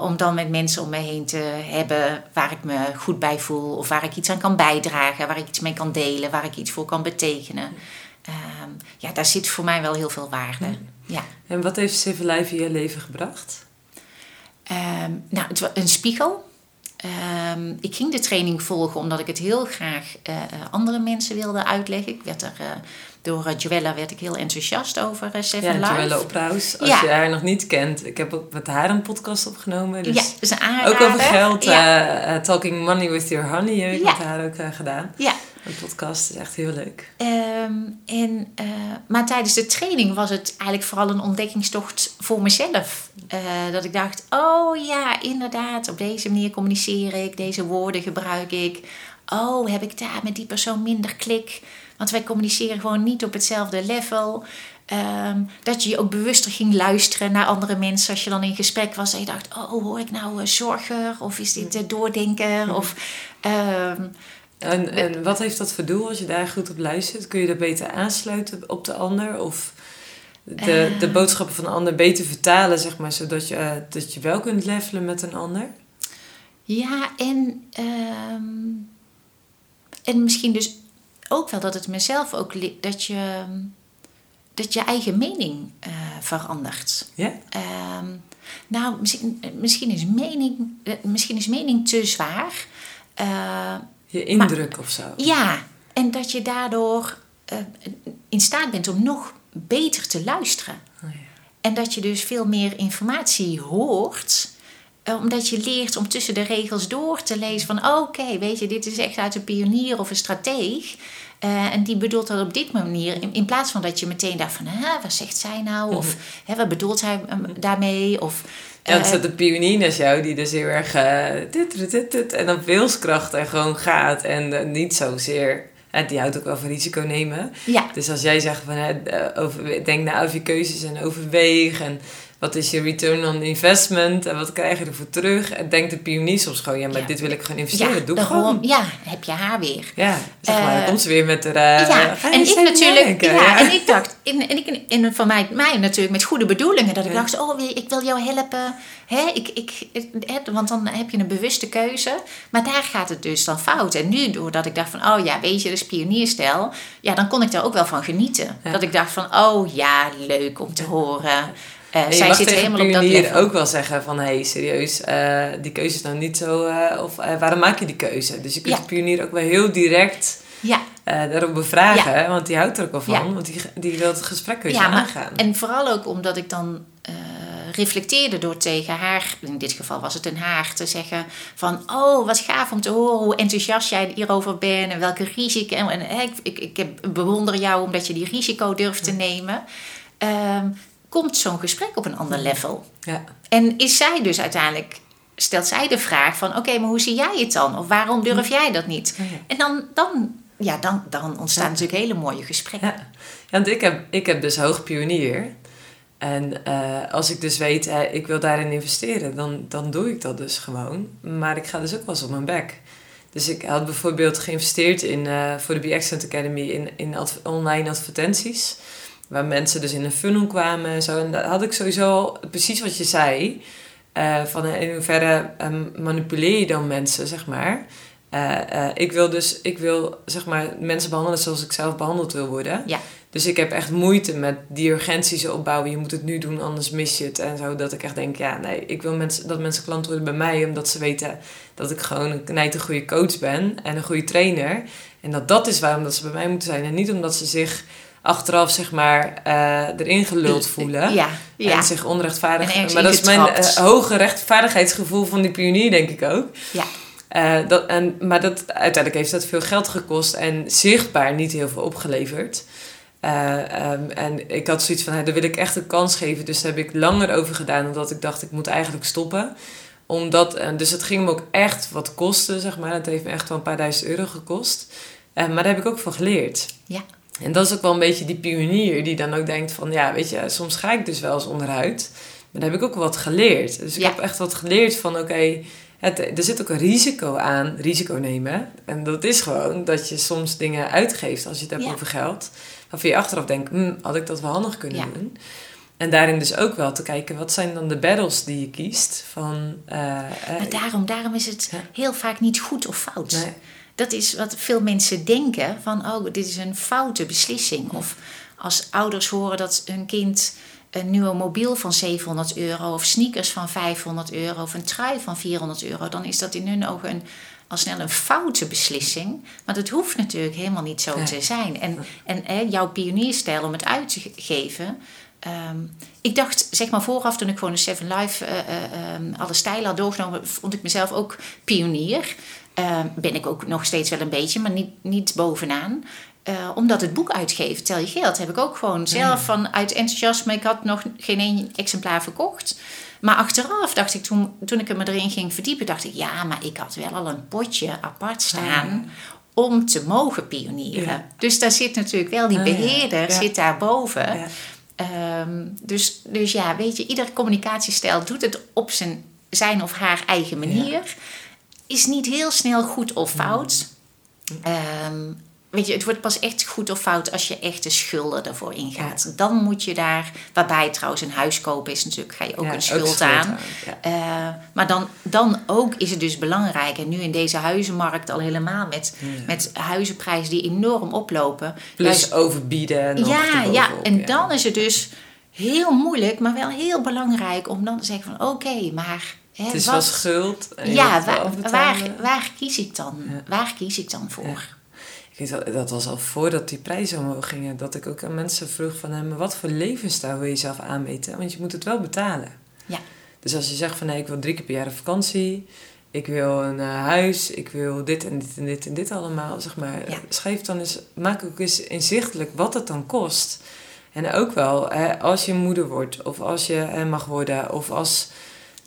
om dan met mensen om me heen te hebben waar ik me goed bij voel. Of waar ik iets aan kan bijdragen. Waar ik iets mee kan delen. Waar ik iets voor kan betekenen. Ehm, ja, daar zit voor mij wel heel veel waarde. Ja. En wat heeft Civil Life in je leven gebracht? Um, nou, het was een spiegel. Ehm, ik ging de training volgen omdat ik het heel graag uh, andere mensen wilde uitleggen. Ik werd er, uh, door uh, Joella werd ik heel enthousiast over Seven ja, Life. Joella Opruis, als je haar nog niet kent. Ik heb ook met haar een podcast opgenomen. Dus ja, een Ook over geld. Ja. Talking Money with Your Honey heb ik met haar ook gedaan. Ja, een podcast is echt heel leuk. Um, en, uh, maar tijdens de training was het eigenlijk vooral een ontdekkingstocht voor mezelf. Uh, dat ik dacht, oh ja, inderdaad, op deze manier communiceer ik, deze woorden gebruik ik. Oh, heb ik daar met die persoon minder klik? Want wij communiceren gewoon niet op hetzelfde level. Um, dat je ook bewuster ging luisteren naar andere mensen als je dan in gesprek was. En je dacht, oh, hoor ik nou uh, zorger? Of is dit uh, doordenker? Of... Um, en, en wat heeft dat voor doel als je daar goed op luistert? Kun je dat beter aansluiten op de ander? Of de, de eh. boodschappen van de ander beter vertalen, zeg maar, zodat je, uh, dat je wel kunt levelen met een ander? Ja, en, uh, en misschien dus ook wel dat het mezelf ook dat je, dat je eigen mening uh, verandert. Ja? Ehm, nou, misschien, misschien, is mening, misschien is mening te zwaar. Je indruk of zo. Ja, en dat je daardoor uh, in staat bent om nog beter te luisteren. Oh ja. En dat je dus veel meer informatie hoort uh, omdat je leert om tussen de regels door te lezen van oké, weet je, dit is echt uit een pionier of een strateeg. Uh, en die bedoelt dat op dit manier. In, in, plaats van dat je meteen dacht van, wat zegt zij nou? Of hè, wat bedoelt hij daarmee? Of ja, het staat de pionier naast jou die dus heel erg uh, dit, dit, dit, en op wilskracht en gewoon gaat. En uh, niet zozeer, uh, die houdt ook wel van risico nemen. Ja. Dus als jij zegt van, over, denk na over je keuzes en overweeg en wat is je return on investment en wat krijg je ervoor terug? En denkt de pionier soms gewoon, ja, maar dit wil ik gewoon investeren, ja, doe gewoon. Ja, heb je haar weer. Ja, zeg maar, dan komt ze weer met. Uh, ja, en ik natuurlijk, ja, ja, en ik dacht, en, en, ik, en van mij, mij natuurlijk met goede bedoelingen, dat ik dacht, oh, ik wil jou helpen, hè, ik, ik, hè, want dan heb je een bewuste keuze, maar daar gaat het dus dan fout. En nu, doordat ik dacht van, oh ja, weet je, dat is pionierstijl, ja, dan kon ik daar ook wel van genieten. Dat ik dacht van, oh ja, leuk om te horen. Uh, zij zit helemaal op dat level. ook wel zeggen van... hé, hey, serieus, uh, die keuze is nou niet zo... Uh, of waarom maak je die keuze? Dus je kunt de pionier ook wel heel direct... Ja. daarop bevragen, ja. want die houdt er ook al van. Want die, die wil het gesprek je aangaan. En vooral ook omdat ik dan reflecteerde door tegen haar, in dit geval was het een haar, te zeggen van oh, wat gaaf om te horen hoe enthousiast jij hierover bent en welke risico. En, en ik, ik, ik bewonder jou omdat je die risico durft te nemen. Um, komt zo'n gesprek op een ander level. Ja. En is zij dus uiteindelijk, stelt zij de vraag van... oké, maar hoe zie jij het dan? Of waarom durf jij dat niet? En dan, dan, ja, dan, dan ontstaan natuurlijk hele mooie gesprekken. Ja, want ik heb, ik heb dus hoog pionier... En uh, als ik dus weet, uh, ik wil daarin investeren, dan, dan doe ik dat dus gewoon. Maar ik ga dus ook wel eens op mijn bek. Dus ik had bijvoorbeeld geïnvesteerd in, uh, voor de Be Excellent Academy in, in adv online advertenties. Waar mensen dus in een funnel kwamen en zo. En dat had ik sowieso precies wat je zei. Uh, van in hoeverre um, manipuleer je dan mensen, zeg maar. Uh, uh, ik wil dus, ik wil zeg maar mensen behandelen zoals ik zelf behandeld wil worden. Ja. Dus ik heb echt moeite met die urgentie opbouwen. Je moet het nu doen, anders mis je het. En zo dat ik echt denk, ja, nee, ik wil mensen, dat mensen klant worden bij mij. Omdat ze weten dat ik gewoon een knijte goede coach ben en een goede trainer. En dat dat is waarom dat ze bij mij moeten zijn. En niet omdat ze zich achteraf zeg maar uh, erin geluld voelen. Ja, ja. En zich onrechtvaardig... Maar dat is mijn uh, hoge rechtvaardigheidsgevoel van die pionier, denk ik ook. Ja. Uh, dat, en, maar dat, uiteindelijk heeft dat veel geld gekost en zichtbaar niet heel veel opgeleverd. Um, en ik had zoiets van, hey, daar wil ik echt een kans geven. Dus daar heb ik langer over gedaan, omdat ik dacht, ik moet eigenlijk stoppen. Omdat, dus het ging me ook echt wat kosten, zeg maar. Het heeft me echt wel een paar duizend euro gekost. maar daar heb ik ook van geleerd. Ja. En dat is ook wel een beetje die pionier die dan ook denkt van... Ja, weet je, soms ga ik dus wel eens onderuit. Maar daar heb ik ook wat geleerd. Dus ik Ja. heb echt wat geleerd van oké... het- er zit ook een risico aan, risico nemen. En dat is gewoon dat je soms dingen uitgeeft als je het hebt Ja. over geld. Waarvan je achteraf denkt, hm, had ik dat wel handig kunnen Ja. doen? En daarin dus ook wel te kijken, wat zijn dan de battles die je kiest? Van, eh, eh, Maar daarom, daarom is het heel vaak niet goed of fout. Nee. Dat is wat veel mensen denken: van oh, dit is een foute beslissing. Of als ouders horen dat hun kind een nieuwe mobiel van 700 euro, of sneakers van 500 euro, of een trui van 400 euro, dan is dat in hun ogen een, al snel een foute beslissing. Maar dat hoeft natuurlijk helemaal niet zo te zijn. En, en hè, jouw pionierstijl om het uit te ge- geven. ehm, ik dacht, zeg maar vooraf, toen ik gewoon de Seven Life eh, eh, ehm, alle stijlen had doorgenomen, vond ik mezelf ook pionier. Ehm, ben ik ook nog steeds wel een beetje, maar niet, niet bovenaan. Eh, omdat het boek uitgeeft, tel je geld, heb ik ook gewoon zelf vanuit enthousiasme. Ik had nog geen één exemplaar verkocht. Maar achteraf dacht ik, toen, toen ik er me erin ging verdiepen, dacht ik, ja, maar ik had wel al een potje apart staan om te mogen pionieren. Ja. Dus daar zit natuurlijk wel die Ah, beheerder, Ja. zit daarboven. Ja. Ehm, dus, dus ja, weet je, ieder communicatiestijl doet het op zijn, zijn of haar eigen manier. Is niet heel snel goed of fout. Ehm, weet je, het wordt pas echt goed of fout als je echt de schulden ervoor ingaat. Dan moet je daar, waarbij trouwens een huis kopen is natuurlijk, ga je ook Ja, een schuld schuld aan. aan, ja. Eh, maar dan, dan ook is het dus belangrijk, en nu in deze huizenmarkt al helemaal met, met huizenprijzen die enorm oplopen. Plus juist- overbieden. Nog ja, ja, en dan is het dus heel moeilijk, maar wel heel belangrijk om dan te zeggen van oké, maar Het is wat, wel schuld. en ja, waar, waar, waar kies ik dan? Ja. Waar kies ik dan voor? Ik weet wel, dat was al voordat die prijzen omhoog gingen. Dat ik ook aan mensen vroeg van... hé, maar wat voor levensstijl wil je zelf aanmeten? Want je moet het wel betalen. Ja. Dus als je zegt van... nee, ik wil drie keer per jaar een vakantie. Ik wil een eh, huis. Ik wil dit en dit en dit en dit allemaal. Zeg maar. Ja. Schrijf dan eens... Maak ook eens inzichtelijk wat het dan kost. En ook wel, hè, als je moeder wordt. Of als je eh, mag worden. Of als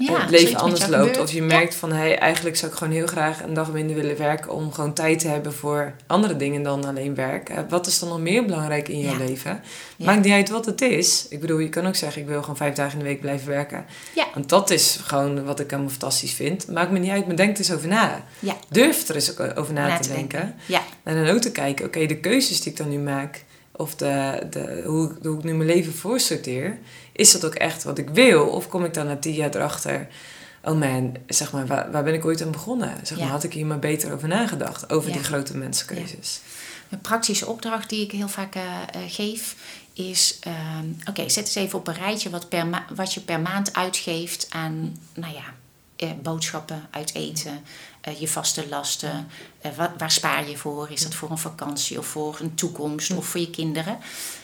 Ja, het leven anders loopt. gebeurt. Of je merkt van, hé, eigenlijk zou ik gewoon heel graag een dag minder willen werken om gewoon tijd te hebben voor andere dingen dan alleen werk. Eh, Wat is dan nog meer belangrijk in jouw Ja. leven? Maakt niet uit wat het is. Ik bedoel, je kan ook zeggen, ik wil gewoon vijf dagen in de week blijven werken. Ja. Want dat is gewoon wat ik helemaal fantastisch vind. Maakt me niet uit, maar denk er eens over na. Ja. Durf er eens over na, Na te, denken. denken. Ja. En dan ook te kijken, oké, de keuzes die ik dan nu maak, of de, de, hoe, hoe ik nu mijn leven voorsorteer, is dat ook echt wat ik wil? Of kom ik dan na tien jaar erachter, oh man, zeg maar, waar, waar ben ik ooit aan begonnen? Zeg maar, Ja. had ik hier maar beter over nagedacht, over Ja. die grote mensenkeuzes? Een praktische opdracht die ik heel vaak eh, eh, geef is: ehm, oké, zet eens even op een rijtje wat, per wat je per maand uitgeeft aan, nou ja, boodschappen, uit eten, eh, je vaste lasten. Eh, wa- waar spaar je voor? Is dat voor een vakantie of voor een toekomst of voor je kinderen?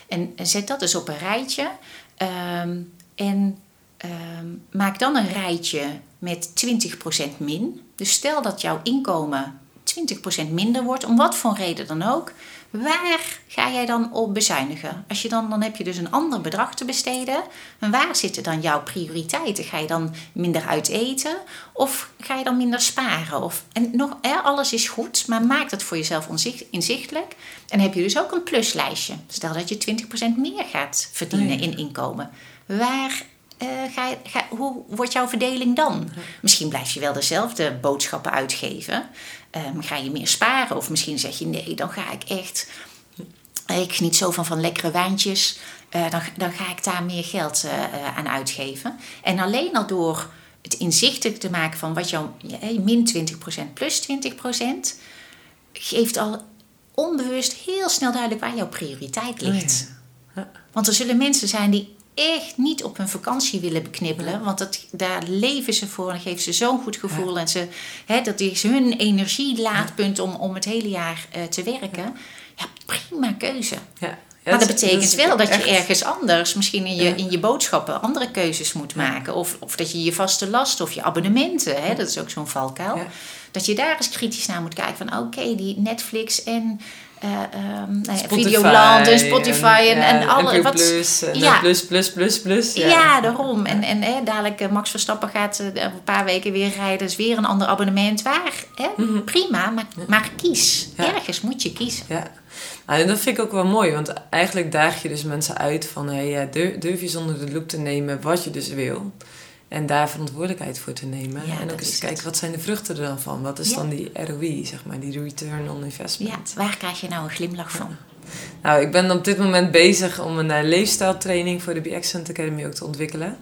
En eh, zet dat eens op een rijtje. Ehm, en ehm, maak dan een rijtje met 20% min. Dus stel dat jouw inkomen 20% minder wordt, om wat voor reden dan ook. Waar ga jij dan op bezuinigen? Als je dan, dan heb je dus een ander bedrag te besteden. En waar zitten dan jouw prioriteiten? Ga je dan minder uit eten? Of ga je dan minder sparen? Of, en nog, hè, alles is goed, maar maak het voor jezelf onzicht, inzichtelijk. En heb je dus ook een pluslijstje. Stel dat je 20% meer gaat verdienen in inkomen. Waar eh, ga ga, hoe wordt jouw verdeling dan? Misschien blijf je wel dezelfde boodschappen uitgeven. Ehm, ga je meer sparen? Of misschien zeg je nee, dan ga ik echt. Ik geniet zo van, van lekkere wijntjes. eh, dan, dan ga ik daar meer geld eh, eh, aan uitgeven. En alleen al door het inzichtelijk te maken van wat jouw min 20% plus 20% geeft al onbewust heel snel duidelijk waar jouw prioriteit ligt. Oh ja. Want er zullen mensen zijn die echt niet op hun vakantie willen beknibbelen. Want dat, daar leven ze voor en geven ze zo'n goed gevoel. En ze, hè, dat is hun energielaadpunt om, om het hele jaar eh, te werken. Ja, prima keuze. Ja. maar dat betekent wel dat je ergens anders, misschien in je, Ja. in je boodschappen, andere keuzes moet maken. Of, of dat je je vaste last of je abonnementen, hè, dat is ook zo'n valkuil. Dat je daar eens kritisch naar moet kijken van oké, die Netflix en eh ehm, nou ja, Spotify Videoland en Spotify en, en, ja, alle... Wat, Plus, en Ja. plus, plus, plus, plus. ja. daarom. En, en hè, dadelijk eh, Max Verstappen gaat eh, over een paar weken weer rijden. Dus weer een ander abonnement. Waar? Hè? Prima, maar, maar kies. Mhm. Ja. Ergens moet je kiezen. Ja. Nou, en dat vind ik ook wel mooi, want eigenlijk daag je dus mensen uit van hey, durf, durf je zonder de loop te nemen wat je dus wil. En daar verantwoordelijkheid voor te nemen. Ja, en ook eens kijken, wat zijn de vruchten er dan van? Wat is Ja. dan die ROI, zeg maar, die return on Ja, investment? waar krijg je nou een glimlach van? Nou, ik ben op dit moment bezig om een uh, leefstijltraining voor de Be Excellent Academy ook te ontwikkelen.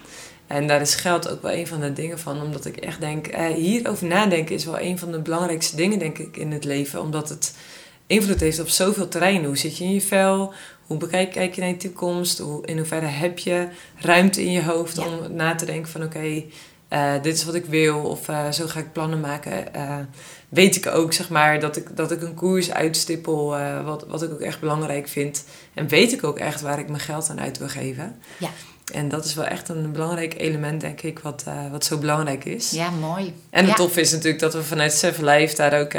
En daar is geld ook wel een van de dingen van, omdat ik echt denk, eh, hierover nadenken is wel een van de belangrijkste dingen, denk ik, in het leven. Omdat het invloed heeft op zoveel terreinen. Hoe zit je in je vel? Hoe bekijk kijk je naar je toekomst? Hoe, in hoeverre heb je ruimte in je hoofd Ja. om na te denken van oké, eh, dit is wat ik wil of eh, zo ga ik plannen maken. Eh, weet ik ook zeg maar dat ik, dat ik een koers uitstippel wat, wat ik ook echt belangrijk vind. En weet ik ook echt waar ik mijn geld aan uit wil geven. Ja. En dat is wel echt een belangrijk element denk ik wat, wat zo belangrijk is. Ja, mooi. En het ja. tof is natuurlijk dat we vanuit Seven Life daar ook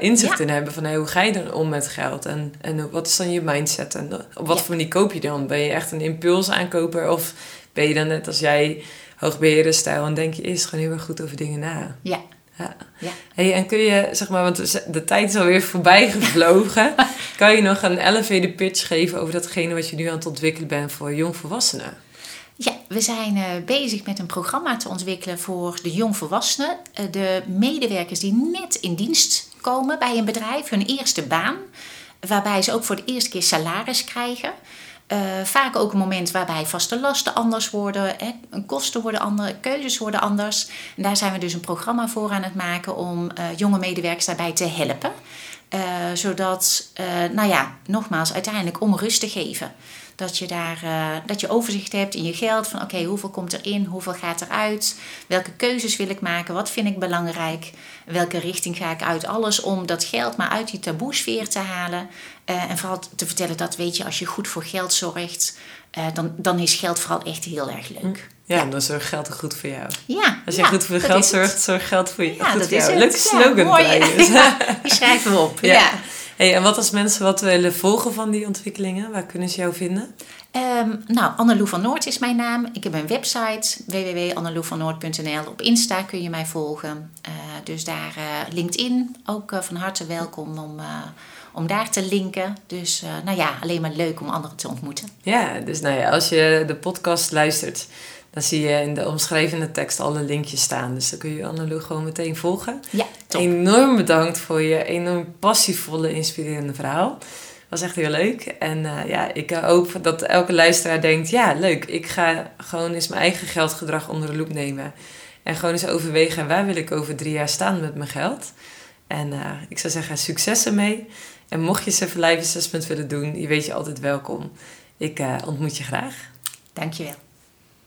inzicht Ja. in hebben. Van hey, hoe ga je dan om met geld? En, en wat is dan je mindset? En op wat Ja. voor manier koop je dan? Ben je echt een impulsaankoper? Of ben je dan net als jij hoogbeheerder stijl en denk je eerst gewoon heel erg goed over dingen na? Ja. Ja. Ja. Hey, en kun je, zeg maar, want de tijd is alweer voorbij gevlogen. kan je nog een elevator pitch geven over datgene wat je nu aan het ontwikkelen bent voor jongvolwassenen? Ja, we zijn eh, bezig met een programma te ontwikkelen voor de jongvolwassenen. Eh, de medewerkers die net in dienst komen bij een bedrijf, hun eerste baan. Waarbij ze ook voor de eerste keer salaris krijgen. Eh, vaak ook een moment waarbij vaste lasten anders worden, hè, kosten worden anders, keuzes worden anders. En daar zijn we dus een programma voor aan het maken om eh, jonge medewerkers daarbij te helpen. Eh, zodat, nou ja, nogmaals, uiteindelijk om rust te geven. Dat je daar eh, dat je overzicht hebt in je geld. Van oké, hoeveel komt erin, hoeveel gaat eruit? Welke keuzes wil ik maken? Wat vind ik belangrijk? Welke richting ga ik uit? Alles om dat geld maar uit die taboesfeer te halen. Eh, en vooral te vertellen dat, weet je, als je goed voor geld zorgt, eh, dan, dan is geld vooral echt heel erg leuk. Ja, dan zorgt geld goed voor jou. Ja, Als je ja, goed voor geld zorgt, zorgt geld voor je. Ja, dat is jou. het. Leuke Ja, slogan mooi. die schrijven we op. Ja. Hey, en wat als mensen wat willen volgen van die ontwikkelingen? Waar kunnen ze jou vinden? Ehm, nou, Annelou van Noord is mijn naam. Ik heb een website, www.annelouvannoord.nl. Op Insta kun je mij volgen. Eh, dus daar eh, LinkedIn, ook eh, van harte welkom om, om daar te linken. Dus nou ja, alleen maar leuk om anderen te ontmoeten. Ja, dus nou ja, als je de podcast luistert, dan zie je in de omschrijvende tekst alle linkjes staan. Dus dan kun je Annelou gewoon meteen volgen. Ja, top. Enorm bedankt voor je enorm passievolle, inspirerende verhaal. Was echt heel leuk. En eh, ja, ik hoop dat elke luisteraar denkt: ja, leuk. Ik ga gewoon eens mijn eigen geldgedrag onder de loep nemen. En gewoon eens overwegen: waar wil ik over drie jaar staan met mijn geld? En eh, ik zou zeggen: succes ermee. En mocht je Seven Life Assessment willen doen, je weet je altijd welkom. Ik eh, ontmoet je graag. Dankjewel.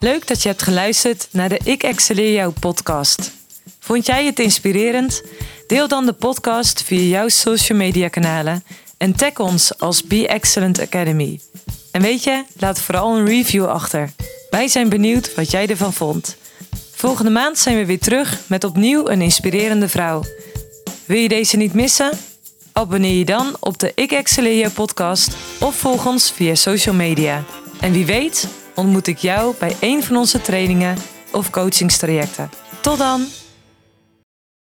Leuk dat je hebt geluisterd naar de Ik Excelleer Jou podcast. Vond jij het inspirerend? Deel dan de podcast via jouw social media kanalen en tag ons als Be Excellent Academy. En weet je, laat vooral een review achter. Wij zijn benieuwd wat jij ervan vond. Volgende maand zijn we weer terug met opnieuw een inspirerende vrouw. Wil je deze niet missen? Abonneer je dan op de Ik Excelleer Jou podcast of volg ons via social media. En wie weet ontmoet ik jou bij een van onze trainingen of coachingstrajecten. Tot dan!